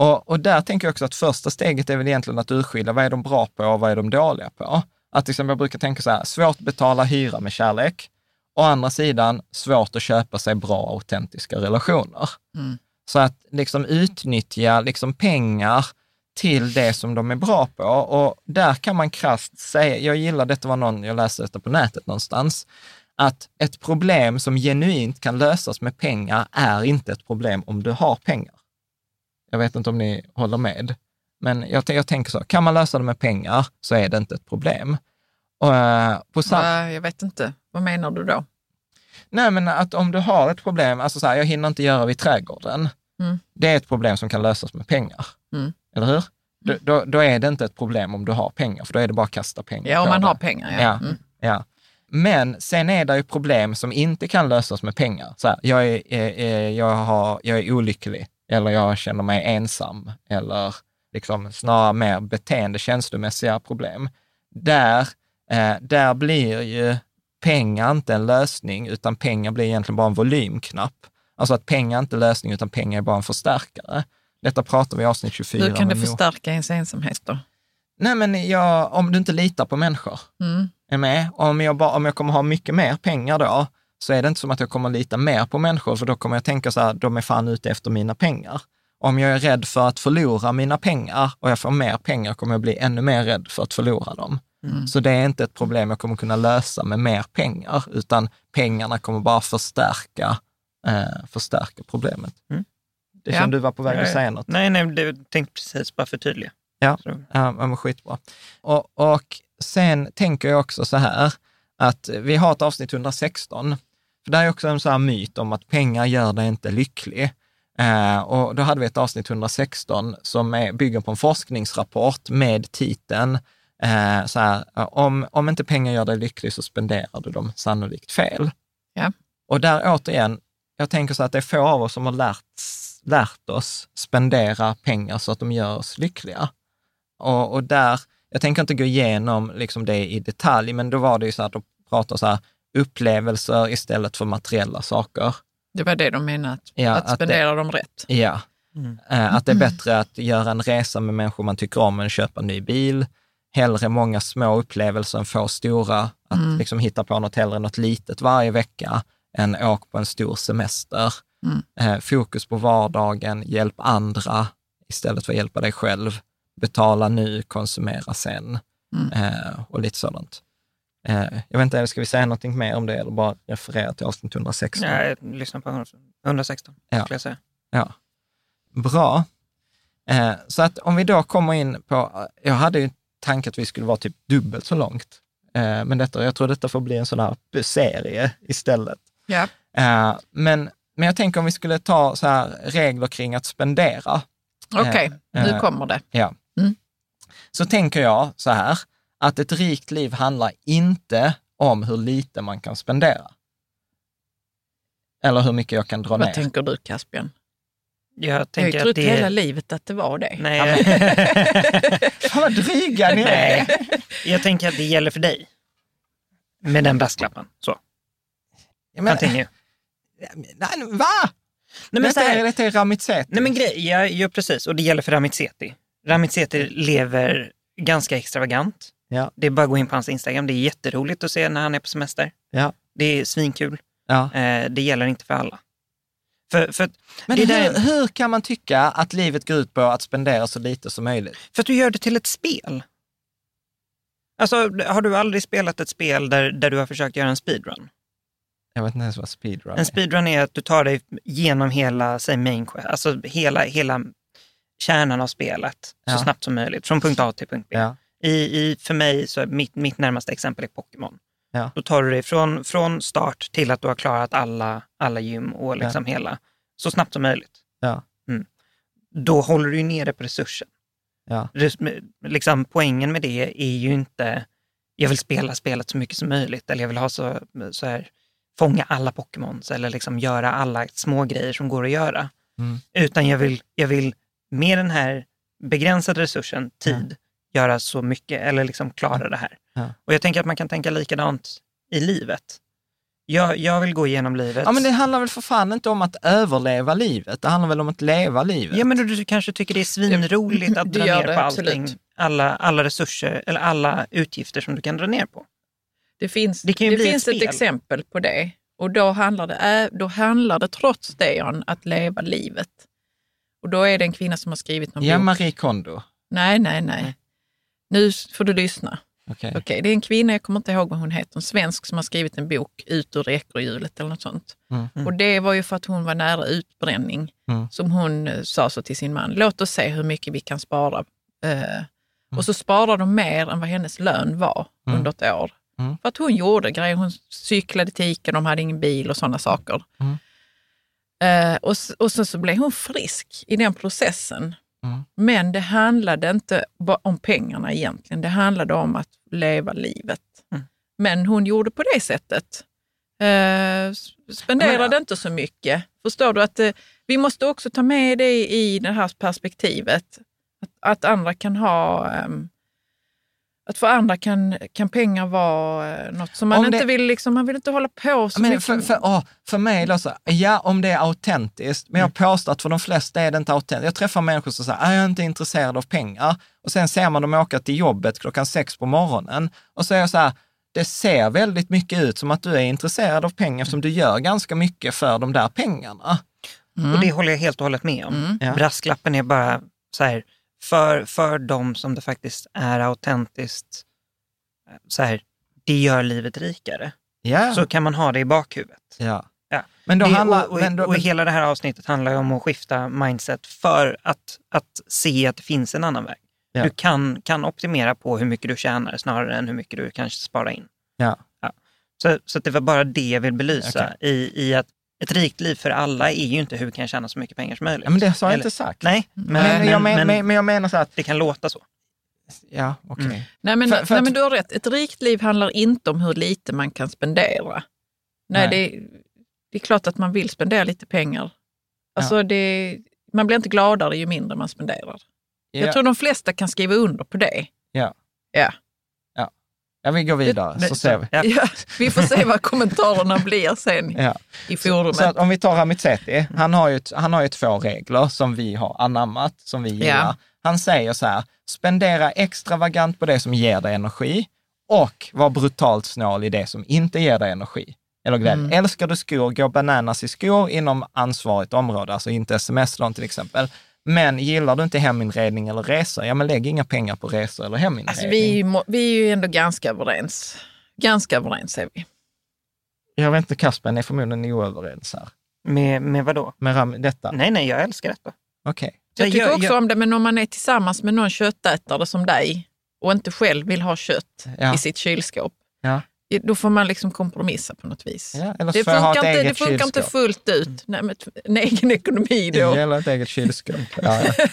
Och, och där tänker jag också att första steget är väl egentligen att urskilja vad är de bra på och vad är de dåliga på. Att liksom jag brukar tänka så här, svårt att betala hyra med kärlek. Å andra sidan, svårt att köpa sig bra, autentiska relationer. Så att liksom utnyttja liksom pengar till det som de är bra på. Och där kan man krasst säga, jag gillar, detta var någon, jag läste detta på nätet någonstans, att ett problem som genuint kan lösas med pengar är inte ett problem om du har pengar. Jag vet inte om ni håller med, men jag, jag tänker så, kan man lösa det med pengar så är det inte ett problem. Och, eh, på sam- Nej, jag vet inte. Vad menar du då? Nej, men att om du har ett problem, alltså så här, jag hinner inte göra vid trädgården. Mm. Det är ett problem som kan lösas med pengar. Mm. Eller hur? Då, då, då är det inte ett problem om du har pengar, för då är det bara att kasta pengar Ja, om man det. har pengar. Ja. Ja, Mm. ja. Men sen är det ju problem som inte kan lösas med pengar. Så här, jag, är, eh, eh, jag, har, jag är olycklig, eller jag känner mig ensam, eller liksom snarare mer beteende, känslomässiga problem. Där, eh, där blir ju pengar inte en lösning, utan pengar blir egentligen bara en volymknapp. Alltså att pengar är inte är lösning, utan pengar är bara en förstärkare. Detta pratar vi i avsnitt 24. Hur kan det förstärka ens ensamhet då? Nej, men jag, om du inte litar på människor, Mm. är med? Om jag, bara, om jag kommer ha mycket mer pengar då, så är det inte som att jag kommer lita mer på människor, för då kommer jag tänka så här, de är fan ute efter mina pengar. Om jag är rädd för att förlora mina pengar och jag får mer pengar kommer jag bli ännu mer rädd för att förlora dem. Så det är inte ett problem jag kommer kunna lösa med mer pengar, utan pengarna kommer bara förstärka, eh, förstärka problemet. Mm. Det Ja. kände du var på väg att säga något. Nej, nej, det tänkte precis bara förtydliga. Ja, Så- ja men skitbra. Och, och sen tänker jag också så här, att vi har ett avsnitt 116, för det är också en sån här myt om att pengar gör dig inte lycklig. Eh, och då hade vi ett avsnitt 116 som är, bygger på en forskningsrapport med titeln eh, så här, om, om inte pengar gör dig lycklig så spenderar du dem sannolikt fel. Ja. Och där återigen, jag tänker så att det är få av oss som har lärt, lärt oss spendera pengar så att de gör oss lyckliga. Och, och där, jag tänker inte gå igenom liksom det i detalj, men då var det ju så att de pratar så här, upplevelser istället för materiella saker. Det var det de menade, att, Ja, att att spendera dem rätt. Ja. Mm. Eh, Att det är bättre att göra en resa med människor man tycker om än köpa en ny bil. Hellre många små upplevelser än få stora. Att Mm. liksom hitta på något hellre något litet varje vecka än åk på en stor semester. Mm. Eh, fokus på vardagen, hjälp andra istället för att hjälpa dig själv. Betala nu, konsumera sen Mm. eh, och lite sådant. Eh, jag vet inte, ska vi säga någonting mer om det eller bara referera till avsnitt 116? Ja, jag lyssnar på 116, Ja. skulle jag säga. Ja, bra. Eh, så att om vi då kommer in på, jag hade ju tanke att vi skulle vara typ dubbelt så långt. Eh, men detta, jag tror detta får bli en sån här serie istället. Ja. Men, men jag tänker om vi skulle ta så här regler kring att spendera. Okej, Eh, nu kommer det. Ja. Mm. Så tänker jag så här, att ett rikt liv handlar inte om hur lite man kan spendera. Eller hur mycket jag kan dra Vad ner. tänker du Caspian? Jag Jag har ju trott det hela är... livet att det var det. Nej, [LAUGHS] Fan vad dryga ni är. nej. Jag tänker att det gäller för dig. Med den brasklappen. Så, Ja, men- continue. Nej, va? Nej, men detta, här, är, detta är Ramitseti. Nej men grej, ja, ja precis, och det gäller för Ramitseti. Ramitseti lever ganska extravagant. Ja. Det är bara att gå in på hans Instagram, det är jätteroligt att se när han är på semester. Ja. Det är svinkul. Ja. Eh, det gäller inte för alla. För, för, Men hur, där, hur kan man tycka att livet går ut på att spendera så lite som möjligt? för att du gör det till ett spel. Alltså, har du aldrig spelat ett spel där, där du har försökt göra en speedrun? Jag vet inte ens vad speedrun En är. speedrun är att du tar dig genom hela, säg main quest, alltså hela, hela kärnan av spelet Ja. så snabbt som möjligt, från punkt A till punkt B. Ja. I, i, för mig, så är mitt, mitt närmaste exempel är Pokémon. Ja. Då tar du dig från, från start till att du har klarat alla, alla gym och liksom hela, så snabbt som möjligt. Ja. Då håller du ju nere på resursen. Ja. Res- Liksom, poängen med det är ju inte, jag vill spela spelet så mycket som möjligt, eller jag vill ha så, så här, fånga alla Pokémons eller liksom göra alla små grejer som går att göra. Mm. Utan jag vill, jag vill med den här begränsade resursen, tid, göra så mycket eller liksom klara det här. Ja. Och jag tänker att man kan tänka likadant i livet. Jag, jag vill gå igenom livet. Ja, men det handlar väl för fan inte om att överleva livet. Det handlar väl om att leva livet. Ja, men du, du kanske tycker det är svinroligt att [LAUGHS] dra ner det, på allting. absolut. Alla, alla resurser eller alla utgifter som du kan dra ner på. Det finns, Det det ett finns ett, spel. exempel på det. Och då handlar, det, ä- då handlar det trots det, Jan, att leva livet. Och då är det en kvinna som har skrivit någon Ja, bok. Marie Kondo. Nej, nej, nej. Nu får du lyssna. Okej. Okej, det är en kvinna, jag kommer inte ihåg vad hon heter, en svensk som har skrivit en bok, Ut ur ekorrhjulet eller något sånt. Mm. Och det var ju för att hon var nära utbränning Mm. som hon eh, sa så till sin man, låt oss se hur mycket vi kan spara. Eh, Och så sparade de mer än vad hennes lön var Mm. under ett år. Mm. För att hon gjorde grejer, hon cyklade till Ica, de hade ingen bil och sådana saker. Mm. Eh, och, och så, så blev hon frisk i den processen. Mm. Men det handlade inte om pengarna egentligen, det handlade om att leva livet. Mm. Men hon gjorde på det sättet. Eh, spenderade Men, ja. inte så mycket. Förstår du att eh, vi måste också ta med det i det här perspektivet. Att, att andra kan ha... ehm, att för andra kan, kan pengar vara eh, något som man Om inte det- vill, liksom, man vill inte hålla på så Men mycket. för, för, åh, för mig, så, ja om det är autentiskt, men jag påstår att för de flesta är det inte autentiskt. Jag träffar människor som säger, "Ah, jag är inte intresserad av pengar. Och sen ser man dem åka till jobbet klockan sex på morgonen. Och så är jag så här, det ser väldigt mycket ut som att du är intresserad av pengar eftersom du gör ganska mycket för de där pengarna. Och det håller jag helt och hållet med om. Mm. Ja. Brasklappen är bara så här, för, för de som det faktiskt är autentiskt, eh, så här, det gör livet rikare. Ja. Så kan man ha det i bakhuvudet. ja. Ja. Men då det, handlar... och, och, men då, och hela det här avsnittet handlar om att skifta mindset för att, att se att det finns en annan väg. Ja. Du kan, kan optimera på hur mycket du tjänar snarare än hur mycket du kanske sparar in. ja. Så, så det var bara det jag vill belysa Okej. i, i att ett rikt liv för alla är ju inte hur kan jag tjäna så mycket pengar som möjligt. ja, men det har jag Eller- inte sagt. Nej, men, Men, men, jag, men, men men, jag menar så att, det kan låta så. ja okej. Mm. Nej, men, För- för nej att- men du har rätt. Ett rikt liv handlar inte om hur lite man kan spendera. Nej, Nej. Det, det är klart att man vill spendera lite pengar. Alltså det, man blir inte gladare ju mindre man spenderar. Ja, Jag tror de flesta kan skriva under på det. Ja. Ja. Ja, vi går vidare Det- så ser vi. Ja. Ja, vi får se vad kommentarerna blir sen Ja. i forumet. Så att om vi tar Ramizeti, han har, ju, han har ju två regler som vi har anammat, som vi gillar. Ja. Han säger så här, spendera extravagant på det som ger dig energi och var brutalt snål i det som inte ger dig energi. Eller glädje. Mm. Älskar du skor, gå bananas i skor inom ansvarigt område, alltså inte sms-lån till exempel. Men gillar du inte heminredning eller resor, ja men lägg inga pengar på resor eller heminredning. Alltså, vi, må- vi är ju ändå ganska överens. Ganska överens är vi. Jag vet inte, Kasper, ni är förmodligen oöverens här. Med, med vad då? Med ram, detta? Nej, nej, jag älskar detta. Okej. Jag Jag- tycker jag- också jag- om det, men om man är tillsammans med någon köttätare som dig och inte själv vill ha kött Ja. i sitt kylskåp, Ja. Då får man liksom kompromissa på något vis. Ja, eller så Det får jag ha funkar, ett inte, det funkar inte fullt ut. Nej, men en egen ekonomi då. Eller ett eget kylskåp. [LAUGHS] Ja, ja.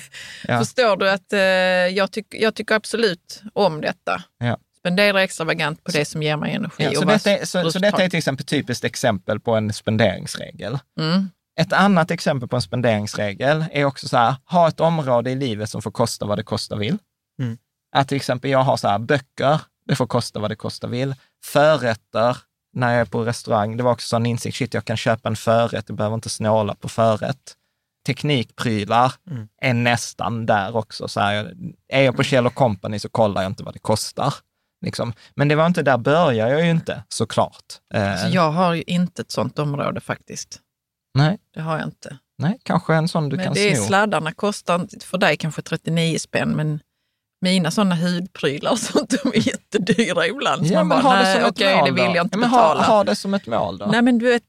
Ja. Förstår du att eh, jag, tyck, jag tycker absolut om detta. Ja. Spendera extravagant på det som ger mig energi. Ja, och så, detta är, så, så detta är till exempel ett typiskt exempel på en spenderingsregel. Mm. Ett annat exempel på en spenderingsregel är också så här, ha ett område i livet som får kosta vad det kosta vill. Mm. Att till exempel jag har så här, böcker, det får kosta vad det kosta vill. Förrätter, när jag är på restaurang, det var också en insikt, shit jag kan köpa en förrätt, jag behöver inte snåla på förrätt. Teknikprylar Mm. är nästan där också. Så här, är jag på Kjell Company så kollar jag inte vad det kostar. Liksom. Men det var inte, där börjar jag ju inte såklart. Eh, Alltså, jag har ju inte ett sånt område faktiskt. nej, Det har jag inte. nej, kanske en sån du men kan det är sno. sladdarna kostar för dig kanske 39 spänn, men mina sådana hudprylar och sånt, de är jättedyra ibland. Ja, man men bara, ha det som ett okej, mål det vill jag inte ja, men betala. Ha, ha det som ett mål då. Nej, men du vet,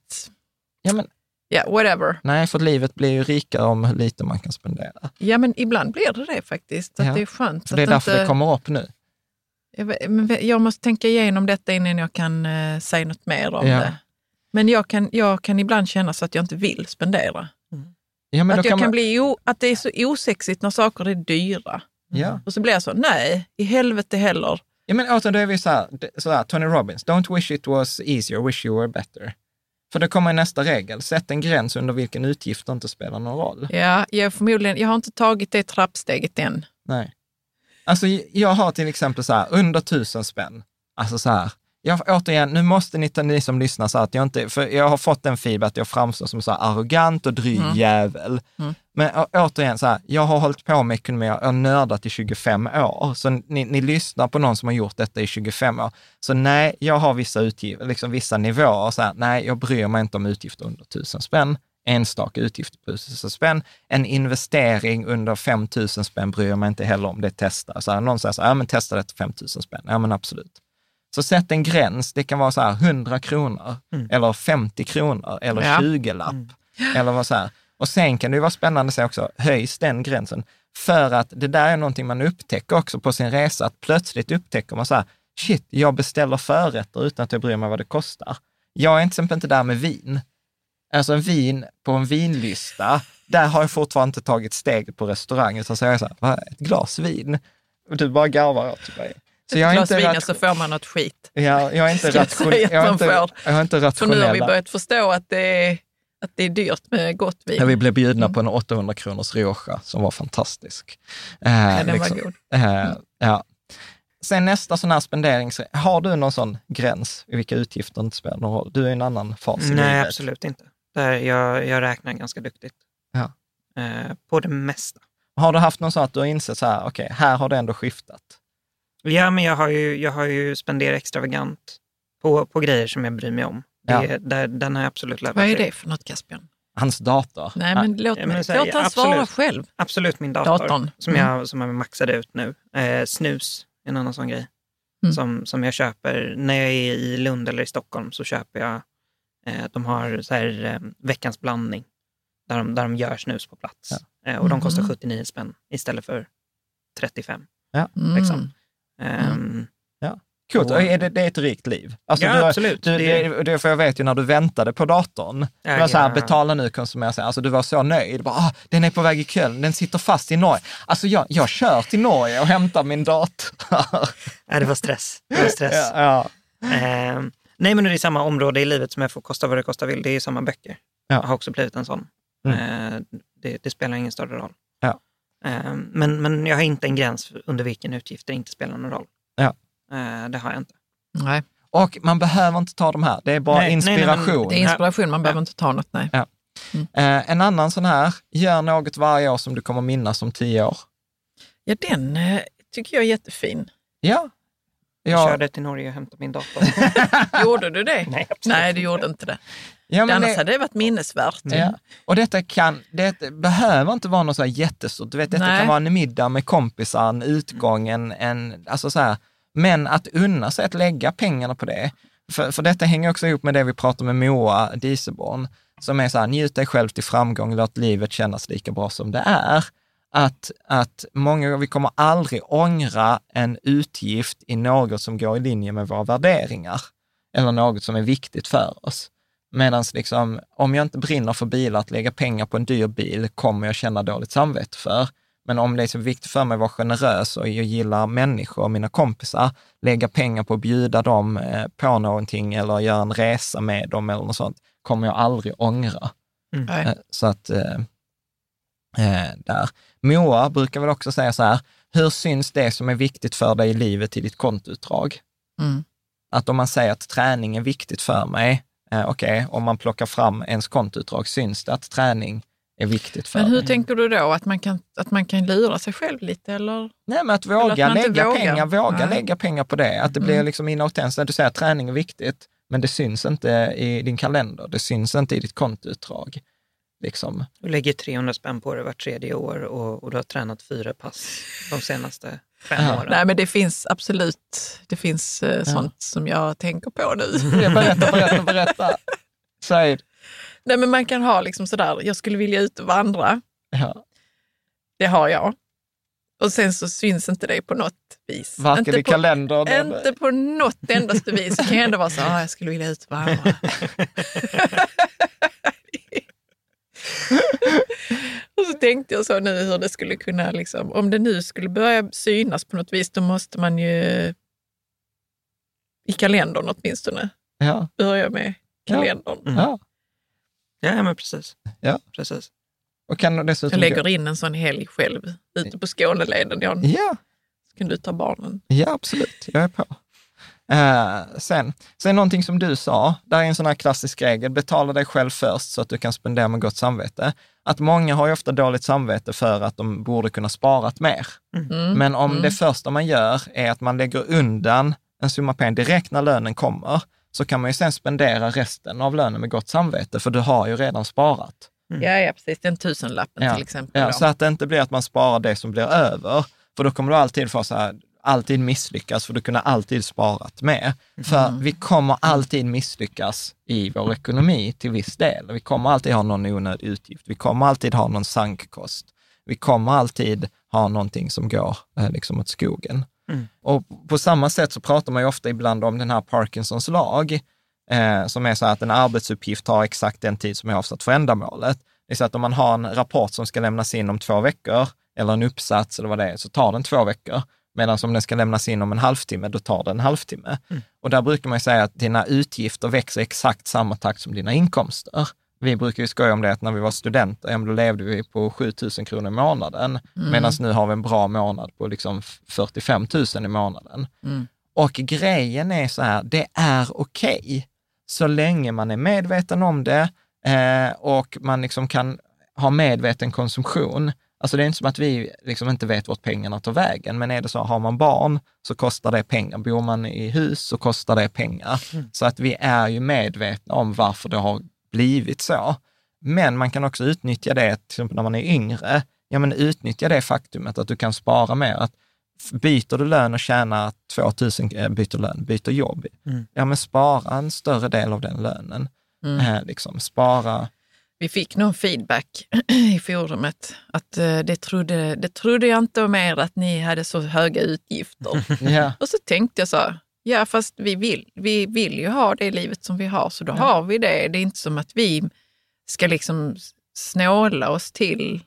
Ja, men, ja, whatever. nej, för livet blir ju rikare om hur lite man kan spendera. Ja, men ibland blir det det faktiskt. Att Ja. Det är skönt. Så det är därför inte, det kommer upp nu. jag, men jag måste tänka igenom detta innan jag kan eh, säga något mer om Ja. det. Men jag kan, jag kan ibland känna så att jag inte vill spendera. Ja, men att, jag kan man, bli o, att det är så osexigt när saker är dyra. Ja. Och så blir jag så, nej, i helvete heller. ja, men återigen, då är vi så här, så här, Tony Robbins, don't wish it was easier, wish you were better. För det kommer nästa regel, sätt en gräns under vilken utgifter inte spelar någon roll. Ja, jag, förmodligen, jag har inte tagit det trappsteget än. Nej. Alltså jag har till exempel så här, under tusen spänn, alltså så här, jag, återigen, nu måste ni, ni som lyssnar så här att jag inte, för jag har fått en feedback att jag framstår som så arrogant och dryg Mm. jävel. Mm. Men å, återigen, så här, jag har hållit på med ekonomi, har nördat i 25 år, så ni, ni lyssnar på någon som har gjort detta i 25 år. Så nej, jag har vissa utgifter, liksom vissa nivåer, så här, nej, jag bryr mig inte om utgifter under tusen spänn enstaka utgifter på 1000 spänn. En investering under 5000 spänn bryr jag mig inte heller om, det testar. Så här, någon säger så här, ja men testa det till 5000 spänn. Ja men absolut. Så sätt en gräns, det kan vara så här 100 kronor, eller 50 kronor, eller Ja. 20 lapp. Eller vad så här. Och sen kan det ju vara spännande att se också, höjs den gränsen? För att det där är någonting man upptäcker också på sin resa, att plötsligt upptäcker man så här, shit, jag beställer förrätter utan att jag bryr mig vad det kostar. Jag är till exempel inte där med vin. Alltså en vin på en vinlista, där har jag fortfarande inte tagit steget på restaurangen. Så säger jag så här, "Va, ett glas vin? Och du bara garvar åt mig. Så jag är Glas inte, vin rat- så får man något skit. ja, jag är inte, [LAUGHS] jag ration- jag är inte, jag är inte För nu har vi rationell. börjat förstå att det är, att det är dyrt med gott vin. Ja, vi blev bjudna på en 800 kronors Rioja som var fantastisk. Eh, Ja, den var god. Eh, ja. Sen nästa sån här spendering, har du någon sån gräns i vilka utgifter inte spelar någon roll? Du är i en annan fas i Nej, livet. absolut inte. Där jag, jag räknar ganska duktigt. Ja. Eh, på det mesta. Har du haft någon sån att du har insett så här, okej, här har det ändå skiftat? Ja, men jag har ju, jag har ju spenderat extravagant på, på grejer som jag bryr mig om. Det, Ja. där, den har jag absolut lärt Vad är det för något Caspian? Hans dator. Nej, men låt Ja, men så här, Låt han ja, svara absolut. själv. Absolut min dator, Datorn. Som, Mm. jag, som jag maxade ut nu. Eh, snus är en annan sån grej. Mm. Som, som jag köper när jag är i Lund eller i Stockholm så köper jag, eh, de har så här, eh, veckans blandning. Där de, där de gör snus på plats. Eh, och de kostar Mhm. 79 spänn istället för 35. Mm. Liksom. Ehm, Coolt, Och- är det, det är ett rikt liv. Alltså, Ja, du, absolut. Du, Det- det, det, för jag vet ju när du väntade på datorn, Ja, du var så här, ja. betala nu, konsumera sen. Alltså du var så nöjd. Bara, ah, den är på väg i Köln, den sitter fast i Norge. Alltså jag, jag kör till Norge och hämtar min dator. Nej, det var stress. Det var stress. [LAUGHS] ja, ja. Ehm, nej, men det är samma område i livet som jag får kosta vad det kosta vill. Det är ju samma böcker. Ja. Jag har också blivit en sån. Mm. Ehm, det, det spelar ingen större roll. Ja. Ehm, men, men jag har inte en gräns under vilken utgifter inte spelar någon roll. Ja. Ehm, det har jag inte. Nej, Och man behöver inte ta de här, det är bara Nej, nej, nej, inspiration. det är inspiration, man behöver inte ta något. Nej. Eh, en annan sån här, gör något varje år som du kommer minnas om tio år. Ja, den eh, tycker jag är jättefin. Ja. Jag Ja, körde till Norge och hämtade min dator. [LAUGHS] Gjorde du det? Nej, absolut Nej, du gjorde inte det. Ja, men Annars det, hade det varit minnesvärt. ja. Och detta kan, det behöver inte vara något så här jättestort. Du vet, detta Nej. kan vara en middag med kompisar, en utgång, en, en, alltså så här. Men att unna sig att lägga pengarna på det. För, för detta hänger också ihop med det vi pratar med Moa Dieselborn, som är så här, njut dig själv till framgång, låt livet kännas lika bra som det är. Att, att många, vi kommer aldrig ångra en utgift i något som går i linje med våra värderingar, eller något som är viktigt för oss. Medan liksom, om jag inte brinner för bilar, att lägga pengar på en dyr bil kommer jag känna dåligt samvete för. Men om det är så viktigt för mig att vara generös och jag gillar människor och mina kompisar, lägga pengar på att bjuda dem eh, på någonting eller göra en resa med dem eller något sånt, kommer jag aldrig ångra. Nej. Eh, Så att, eh, eh, där. Moa brukar väl också säga så här, hur syns det som är viktigt för dig i livet i ditt kontoutdrag? Mm. Att om man säger att träning är viktigt för mig, eh, okej, om man plockar fram ens kontoutdrag, syns det att träning är viktigt för Men hur mig? tänker du då? Att man, kan, att man kan lura sig själv lite? Eller? Nej, men att Eller våga att lägga vågar. pengar, våga Nej. lägga pengar på det. Att det blir Mm. liksom inautentiskt. Du säger att träning är viktigt, men det syns inte i din kalender. Det syns inte i ditt kontoutdrag. Liksom. Du lägger 300 spänn på det vart tredje år och, och du har tränat fyra pass de senaste fem åren. Nej, men det finns absolut det finns eh, sånt som jag tänker på nu. [LAUGHS] Berätta, berätta, berätta. Säg. Nej, men man kan ha liksom sådär, jag skulle vilja ut och vandra. Ja. Det har jag. Och sen så syns inte det på något vis. Varken inte i på, kalendern eller... Inte på något endaste vis. Så kan jag ändå vara så, ah, jag skulle vilja ut och vandra. [LAUGHS] [LAUGHS] och så tänkte jag så nu hur det skulle kunna, liksom, om det nu skulle börja synas på något vis, då måste man ju i kalendern åtminstone Ja. börja med kalendern. Mm. ja. Ja, men precis. Ja. precis. Och kan Jag dessutom... lägger in en sån helg själv ute på Skåneleden. Jan. Ja, Så kan du ta barnen. ja, absolut. Jag är på. Eh, sen, sen någonting som du sa, där är en sån här klassisk regel, betala dig själv först så att du kan spendera med gott samvete. Att många har ju ofta dåligt samvete för att de borde kunna sparat mer. Mm. Men om Mm. det första man gör är att man lägger undan en summa pengar direkt när lönen kommer, så kan man ju sen spendera resten av lönen med gott samvete, för du har ju redan sparat. Ja, ja, precis. Den tusenlappen Ja, till exempel. Ja, så att det inte blir att man sparar det som blir över, för då kommer du alltid få så här, alltid misslyckas, för du kunde alltid sparat mer. För vi kommer alltid misslyckas i vår ekonomi till viss del. Vi kommer alltid ha någon onödig utgift. Vi kommer alltid ha någon sankkost. Vi kommer alltid ha någonting som går eh, liksom åt skogen. Mm. Och på samma sätt så pratar man ju ofta ibland om den här Parkinsons lag, eh, som är så att en arbetsuppgift tar exakt den tid som är avsatt för ändamålet. Det är så att om man har en rapport som ska lämnas in om två veckor, eller en uppsats eller vad det är, så tar den två veckor. Medan om den ska lämnas in om en halvtimme, då tar det en halvtimme. Och där brukar man säga att dina utgifter växer exakt samma takt som dina inkomster. vi brukar ju skoja om det att när vi var studenter, ja, då levde vi på 7 000 kronor i månaden, medan nu har vi en bra månad på liksom 45 000 i månaden. Mm. Och grejen är så här, det är okej så länge man är medveten om det eh, och man liksom kan ha medveten konsumtion. Alltså det är inte som att vi liksom inte vet vart pengarna tar vägen, men är det så, har man barn så kostar det pengar. Bor man i hus så kostar det pengar. Så att vi är ju medvetna om varför det har blivit så. Men man kan också utnyttja det, till exempel när man är yngre, ja men utnyttja det faktumet att du kan spara mer. Att byter du lön och tjänar 2000, äh, byter lön, byter jobb, ja men spara en större del av den lönen. Eh, liksom, spara, Vi fick någon feedback [CLEARS THROAT] i forumet att eh, det, trodde, det trodde jag inte om er att ni hade så höga utgifter. [LAUGHS] ja, Och så tänkte jag så här, ja fast vi vill, vi vill ju ha det livet som vi har, så då har vi det. Det är inte som att vi ska liksom snåla oss till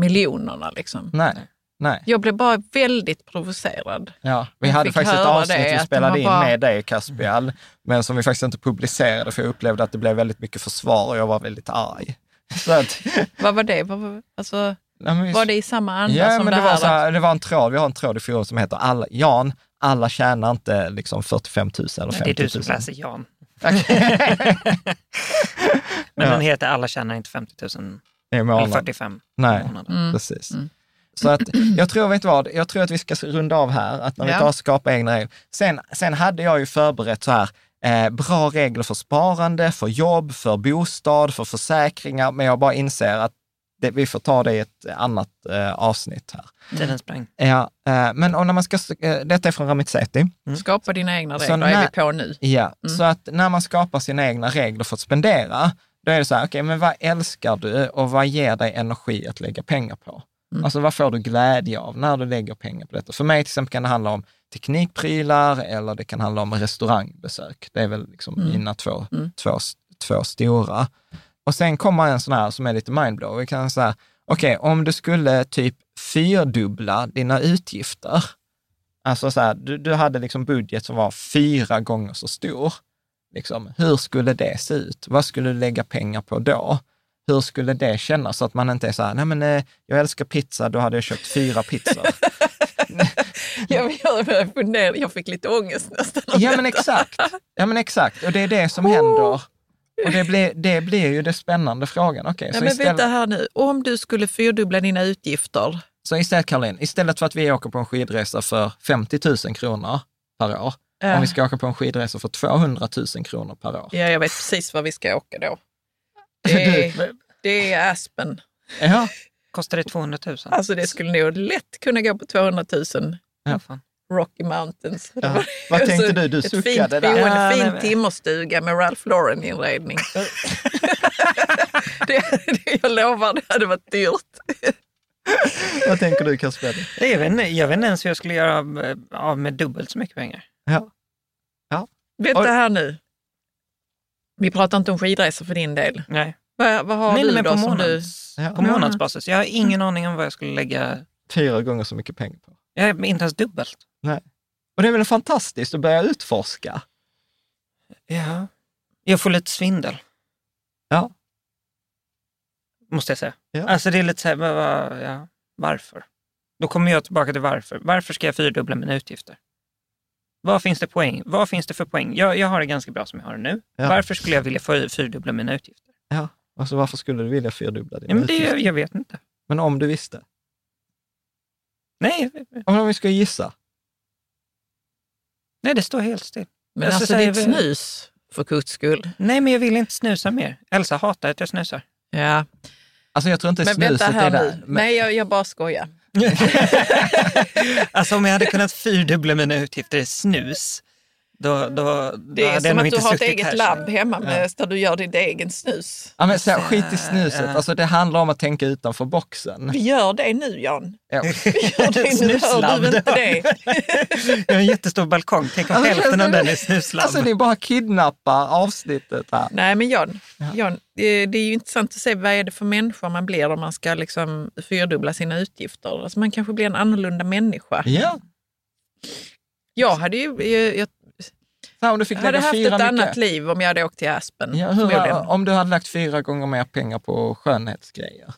miljonerna. Liksom. nej, nej. Jag blev bara väldigt provocerad. Ja, vi hade faktiskt ett avsnitt det, vi spelade in bara- med dig, Caspial, men som vi faktiskt inte publicerade, för jag upplevde att det blev väldigt mycket försvar och jag var väldigt arg. [LAUGHS] Så att, Vad var det? Vad var, alltså, vi- var det i samma anda ja, som men det det, här? var här, det var en tråd, vi har en tråd i forum som heter alla, Jan, alla tjänar inte liksom 45 000 eller 50 000. Det är du som läser Jan. [LAUGHS] Men Ja. den heter Alla tjänar inte 50 000 i eller månaden. 45 Nej. i månaden. Mm. Precis. Så att [CLEARS THROAT] jag tror, vet vad, jag tror att vi ska runda av här, att när vi tar och skapar egna regler. Sen, sen hade jag ju förberett så här, eh, bra regler för sparande, för jobb, för bostad, för försäkringar, men jag bara inser att det, vi får ta det i ett annat eh, avsnitt här. Tiden sprang. Ja, eh, men och när man ska, eh, detta är från Ramitseti. Skapa dina egna Så regler är när- vi på nu. Ja, så att när man skapar sina egna regler för att spendera, då är det så här, okej, men vad älskar du och vad ger dig energi att lägga pengar på? Alltså vad får du glädje av när du lägger pengar på detta? För mig till exempel kan det handla om teknikprylar eller det kan handla om restaurangbesök. Det är väl liksom mina två, två, två stora. Och sen kommer en sån här som är lite mindblow. Vi kan säga, okej, om du skulle typ fyrdubbla dina utgifter, alltså så här, du, du hade liksom budget som var fyra gånger så stor. Liksom, hur skulle det se ut? Vad skulle du lägga pengar på då? Hur skulle det kännas? Så att man inte är så här, nej men eh, jag älskar pizza, då hade jag köpt fyra pizzor. [LAUGHS] Jag, jag, funderade, jag fick lite ångest nästan. Ja men exakt. Ja men exakt. Och det är det som händer. Och det blir, det blir ju det spännande frågan. Okej, Ja, så, men istället, vänta här nu, om du skulle fyrdubbla dina utgifter, så istället Caroline, istället för att vi åker på en skidresa för 50 000 kronor per år, Ja. om vi ska åka på en skidresa för 200 000 kronor per år. ja jag vet precis var vi ska åka då. Det är, det är Aspen. Ja, Kostar det 200 000? Alltså det skulle nog lätt kunna gå på 200 000 Ja. Fan. Rocky Mountains. Ja. Vad tänkte du? Du suckade fint där. boende, Ja, fin nej, timmerstuga med Ralph Lauren-inredning. [LAUGHS] det, det, jag lovar, det hade varit dyrt. vad tänker du Kasper? Jag vet, inte, jag vet inte ens hur jag skulle göra av- med dubbelt så mycket pengar. Ja. Vänta Oj. här nu. Vi pratar inte om skidresor för din del. Nej, Vad, vad har Nej, du men då på, som du... Ja. på månadsbasis. Jag har ingen aning om vad jag skulle lägga. Fyra gånger så mycket pengar på. Jag är inte ens dubbelt. Och det är väl fantastiskt att börja utforska? Ja. Jag får lite svindel. Ja. Måste jag säga. Ja. Alltså det är lite så här, ja, varför? Då kommer jag tillbaka till varför. Varför ska jag fyrdubbla mina utgifter? Vad finns det poäng? Vad finns det för poäng? Jag, jag har det ganska bra som jag har det nu. Ja. Varför skulle jag vilja fyr- fyrdubbla mina utgifter? Ja. Alltså varför skulle du vilja fyrdubbla dina Ja, men det, utgifter? jag vet inte. Men om du visste? Nej, Om vi ska gissa? nej, det står helt still. Men alltså säga- ditt snus, för guds skull. Nej, men jag vill inte snusa mer. Elsa hatar att jag snusar. Ja. Alltså jag tror inte Men snuset vänta här är där. Men, Nej, jag, jag bara skojar. [LAUGHS] alltså om jag hade kunnat fyrdubbla mina utgifter i snus, då, då, då Det är jag som att du har ett eget här. labb hemma med, där du gör ditt egen snus. ja, men så skit i snuset. Ja. Alltså det handlar om att tänka utanför boxen. Vi gör det nu, Jan. Ja. [LAUGHS] Vi gör det nu, hör du inte det? [LAUGHS] [LAUGHS] Jag har en jättestor balkong. Tänk om Alltså, hälften av den är snuslabb. Alltså ni bara kidnappar avsnittet här. Nej, men Jan, Jan det, det är ju intressant att se vad är det för människa man blir om man ska liksom fyrdubbla sina utgifter. Alltså man kanske blir en annorlunda människa. Ja. Jag hade ju... Jag, här, om du fick Jag hade haft ett annat mycket, liv om jag hade åkt till Aspen. ja, hur, om du hade lagt fyra gånger mer pengar på skönhetsgrejer.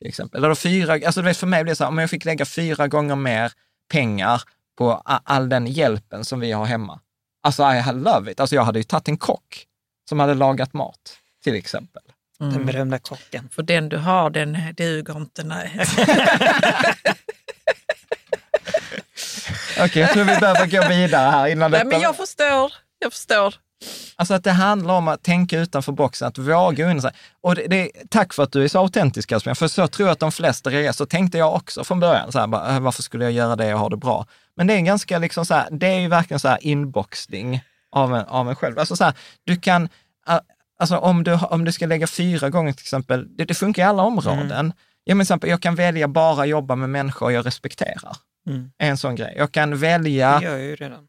Till exempel. Eller fyra, alltså du vet, för mig blir det så här, om jag fick lägga fyra gånger mer pengar på all den hjälpen som vi har hemma. Alltså I love it. Alltså jag hade ju tagit en kock som hade lagat mat, till exempel. Den berömda kocken. För den du har, den duger inte. Nej. [LAUGHS] [LAUGHS] Okej, jag tror vi behöver gå vidare här innan nej detta. men jag förstår. Jag förstår. Alltså att det handlar om att tänka utanför boxen, att våga unna sig. Och det, det, tack för att du är så autentisk, Jasmin, för så tror jag att de flesta reagerar. Så tänkte jag också från början, så här, bara, "Äh, varför skulle jag göra det och ha det bra? Men det är ganska liksom så här, det är ju verkligen så här inboxning av en, av en själv. Alltså så här, du kan, alltså om du, om du ska lägga fyra gånger till exempel, det, det funkar i alla områden. Ja, men till exempel, jag kan välja bara jobba med människor jag respekterar. Mm. En sån grej. Jag kan välja, Det gör jag ju redan.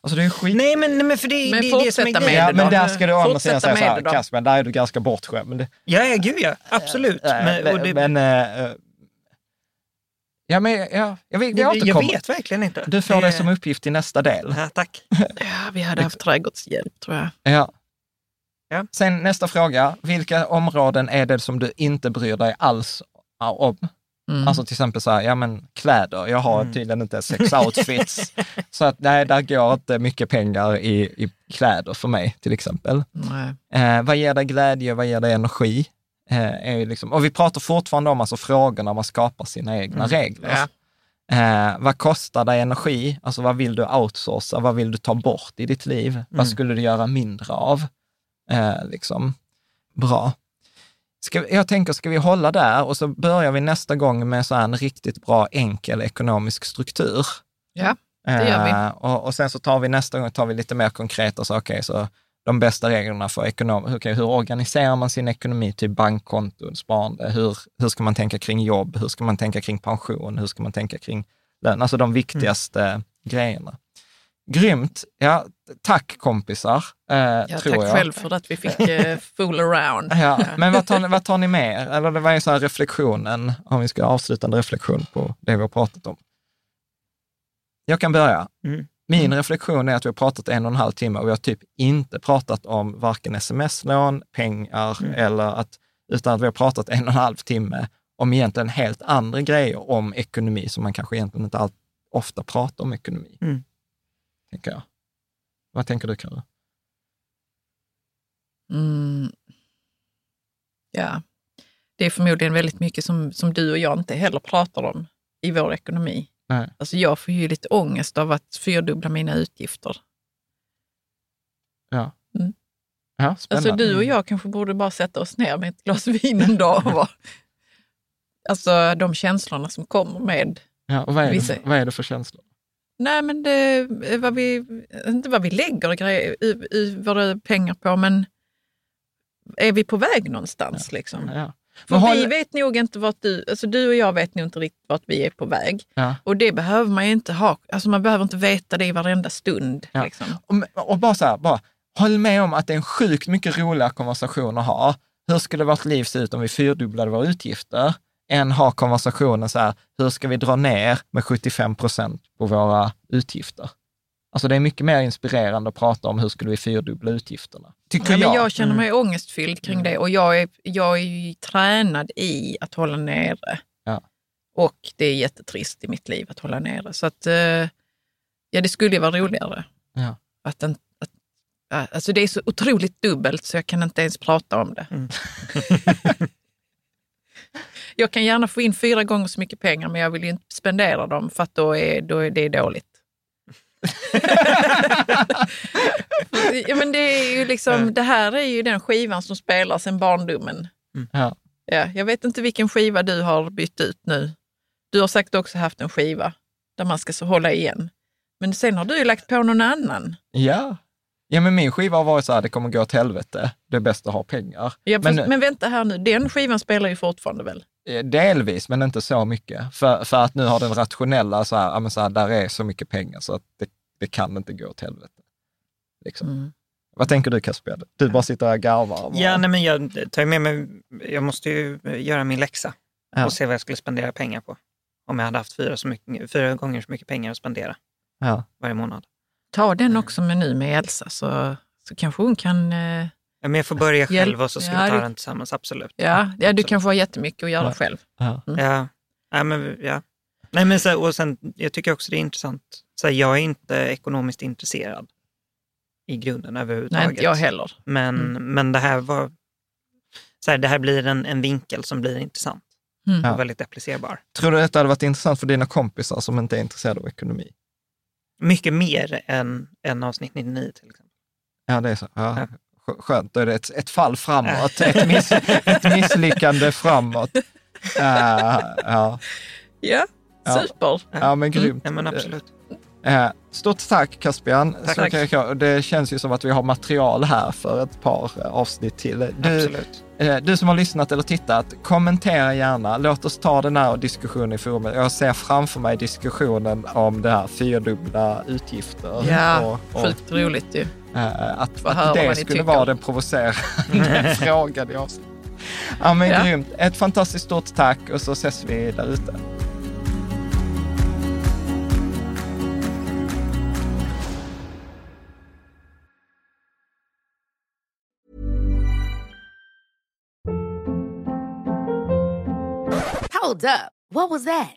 alltså det är skit. Nej, men, nej, men för det, Men det, det är det som är grejen. Ja, det men där ska du å andra sidan säga så här, det. Kasper, där är du ganska bortskämd. Men det, Ja, ja, gud ja. Absolut. Men, och det, men, eh, ja, men ja, jag, jag, jag återkommer. vet verkligen inte. Du får det som uppgift i nästa del. Ja, tack. [LAUGHS] Ja, vi hade haft trädgårdshjälp tror jag. Ja. Ja. Sen nästa fråga, vilka områden är det som du inte bryr dig alls om? Mm. Alltså till exempel så här, ja men kläder, jag har tydligen inte sex outfits. [LAUGHS] så att nej, där går inte mycket pengar i, i kläder för mig till exempel. Nej. Eh, vad ger dig glädje, vad ger dig energi? Eh, är ju liksom, och vi pratar fortfarande om alltså frågorna man skapar sina egna regler. Ja. Eh, vad kostar dig energi? Alltså vad vill du outsourca? Vad vill du ta bort i ditt liv? Vad skulle du göra mindre av? Eh, liksom. Bra. Ska, jag tänker, ska vi hålla där och så börjar vi nästa gång med så en riktigt bra enkel ekonomisk struktur. Ja, det gör vi. Eh, och, och sen så tar vi nästa gång tar vi lite mer konkreta saker. okej, så de bästa reglerna för ekonom, okej, hur organiserar man sin ekonomi, typ bankkonton, sparande, hur, hur ska man tänka kring jobb, hur ska man tänka kring pension, hur ska man tänka kring lön, alltså de viktigaste grejerna. Grymt. Ja, tack kompisar, eh, Ja, tror tack jag. själv för att vi fick uh, fool around. Ja, men vad tar, ni, vad tar ni med er? Eller det var ju så här reflektionen, om vi ska ha avslutande reflektion på det vi har pratat om. Jag kan börja. Mm. Min reflektion är att vi har pratat en och en halv timme och vi har typ inte pratat om varken sms-lån, pengar Mm. eller att, utan att vi har pratat en och en halv timme om egentligen helt andra grejer om ekonomi som man kanske egentligen inte allt, ofta pratar om ekonomi. Mm. Tänker jag. Vad tänker du, Karo? Mm. Ja, det är förmodligen väldigt mycket som, som du och jag inte heller pratar om i vår ekonomi. Nej. Alltså jag får ju lite ångest av att fyrdubbla mina utgifter. Ja. Mm. Ja, spännande. Alltså du och jag kanske borde bara sätta oss ner med ett glas vin en dag. och bara- [LAUGHS] Alltså de känslorna som kommer med, Ja, och vad, är det, Vissa- vad är det för känslor? Nej men det, vad vi, inte vad vi lägger grejer, i, i våra pengar på, men är vi på väg någonstans liksom? Ja. För håll- vi vet nog inte vart du, alltså du och jag vet nog inte riktigt vart vi är på väg. Ja. Och det behöver man ju inte ha, alltså man behöver inte veta det i varenda stund. Ja. Liksom. Och, och bara så här, bara, håll med om att det är en sjukt mycket roligare konversation att ha. Hur skulle vårt liv se ut om vi fyrdubblade våra utgifter? Än ha konversationen så här, hur ska vi dra ner med 75 procent på våra utgifter? Alltså det är mycket mer inspirerande att prata om hur skulle vi fyrdubbla utgifterna. Tycker Ja, jag. jag känner mig ångestfylld kring Mm. det och jag är, jag är ju tränad i att hålla nere. Ja. Och det är jättetrist i mitt liv att hålla nere. Så att, eh, ja, det skulle ju vara roligare. Ja. Att den, att, alltså det är så otroligt dubbelt så jag kan inte ens prata om det. Mm. [LAUGHS] [LAUGHS] jag kan gärna få in fyra gånger så mycket pengar men jag vill ju inte spendera dem för att då är, då är det dåligt. [LAUGHS] ja, men det, är ju liksom, det här är ju den skivan som spelar sedan barndomen. Ja. Ja, jag vet inte vilken skiva du har bytt ut nu. Du har säkert också haft en skiva där man ska så hålla igen. Men sen har du ju lagt på någon annan. Ja. ja, men min skiva har varit så här, det kommer gå åt helvete, det är bäst att ha pengar. Ja, Men- men, men vänta här nu, den skivan spelar ju fortfarande väl? Eh, Delvis, men inte så mycket. För, för att nu har den rationella, så här, så här, där är så mycket pengar så att det, det kan inte gå åt helvete. Liksom. Mm. Vad tänker du Kasper? Du bara sitter och garvar. Ja, nej, men jag tar med mig, jag måste ju göra min läxa Ja. och se vad jag skulle spendera pengar på. Om jag hade haft fyra, så mycket, fyra gånger så mycket pengar att spendera Ja. varje månad. ta den också med nu med Elsa så, så kanske hon kan... Eh, Ja, men jag får börja själv Hjälp. och så ska Ja, vi ta det- den tillsammans, absolut. ja, ja, du kanske har jättemycket att göra Ja. själv. Ja. Ja, ja men ja. Nej, men så, och sen, jag tycker också det är intressant. Så här, jag är inte ekonomiskt intresserad i grunden överhuvudtaget. Nej, inte jag heller. Men, men det här var... Så här, det här blir en, en vinkel som blir intressant Mm. och väldigt applicerbar. Tror du att det hade varit intressant för dina kompisar som inte är intresserade av ekonomi? Mycket mer än, än avsnitt 99 till exempel. Ja, det är så. Ja. Skönt, då är det ett, ett fall framåt, [LAUGHS] ett, miss, ett misslyckande framåt. Uh, ja. Ja, super. ja, men grymt. Ja, men absolut. Eh, Stort tack Caspian. Tack. Jag- Det känns ju som att vi har material här för ett par eh, avsnitt till. Du, absolut. eh, du som har lyssnat eller tittat, kommentera gärna. Låt oss ta den här diskussionen i forumet. Jag ser framför mig diskussionen om det här fyrdubbla utgifter. Ja, och, och, sjukt roligt ju. Eh, att, att det skulle tycker. vara den provocerande [LAUGHS] frågan i avsnittet. Ja, men Ja. grymt. Ett fantastiskt stort tack och så ses vi där ute. Hold up. What was that?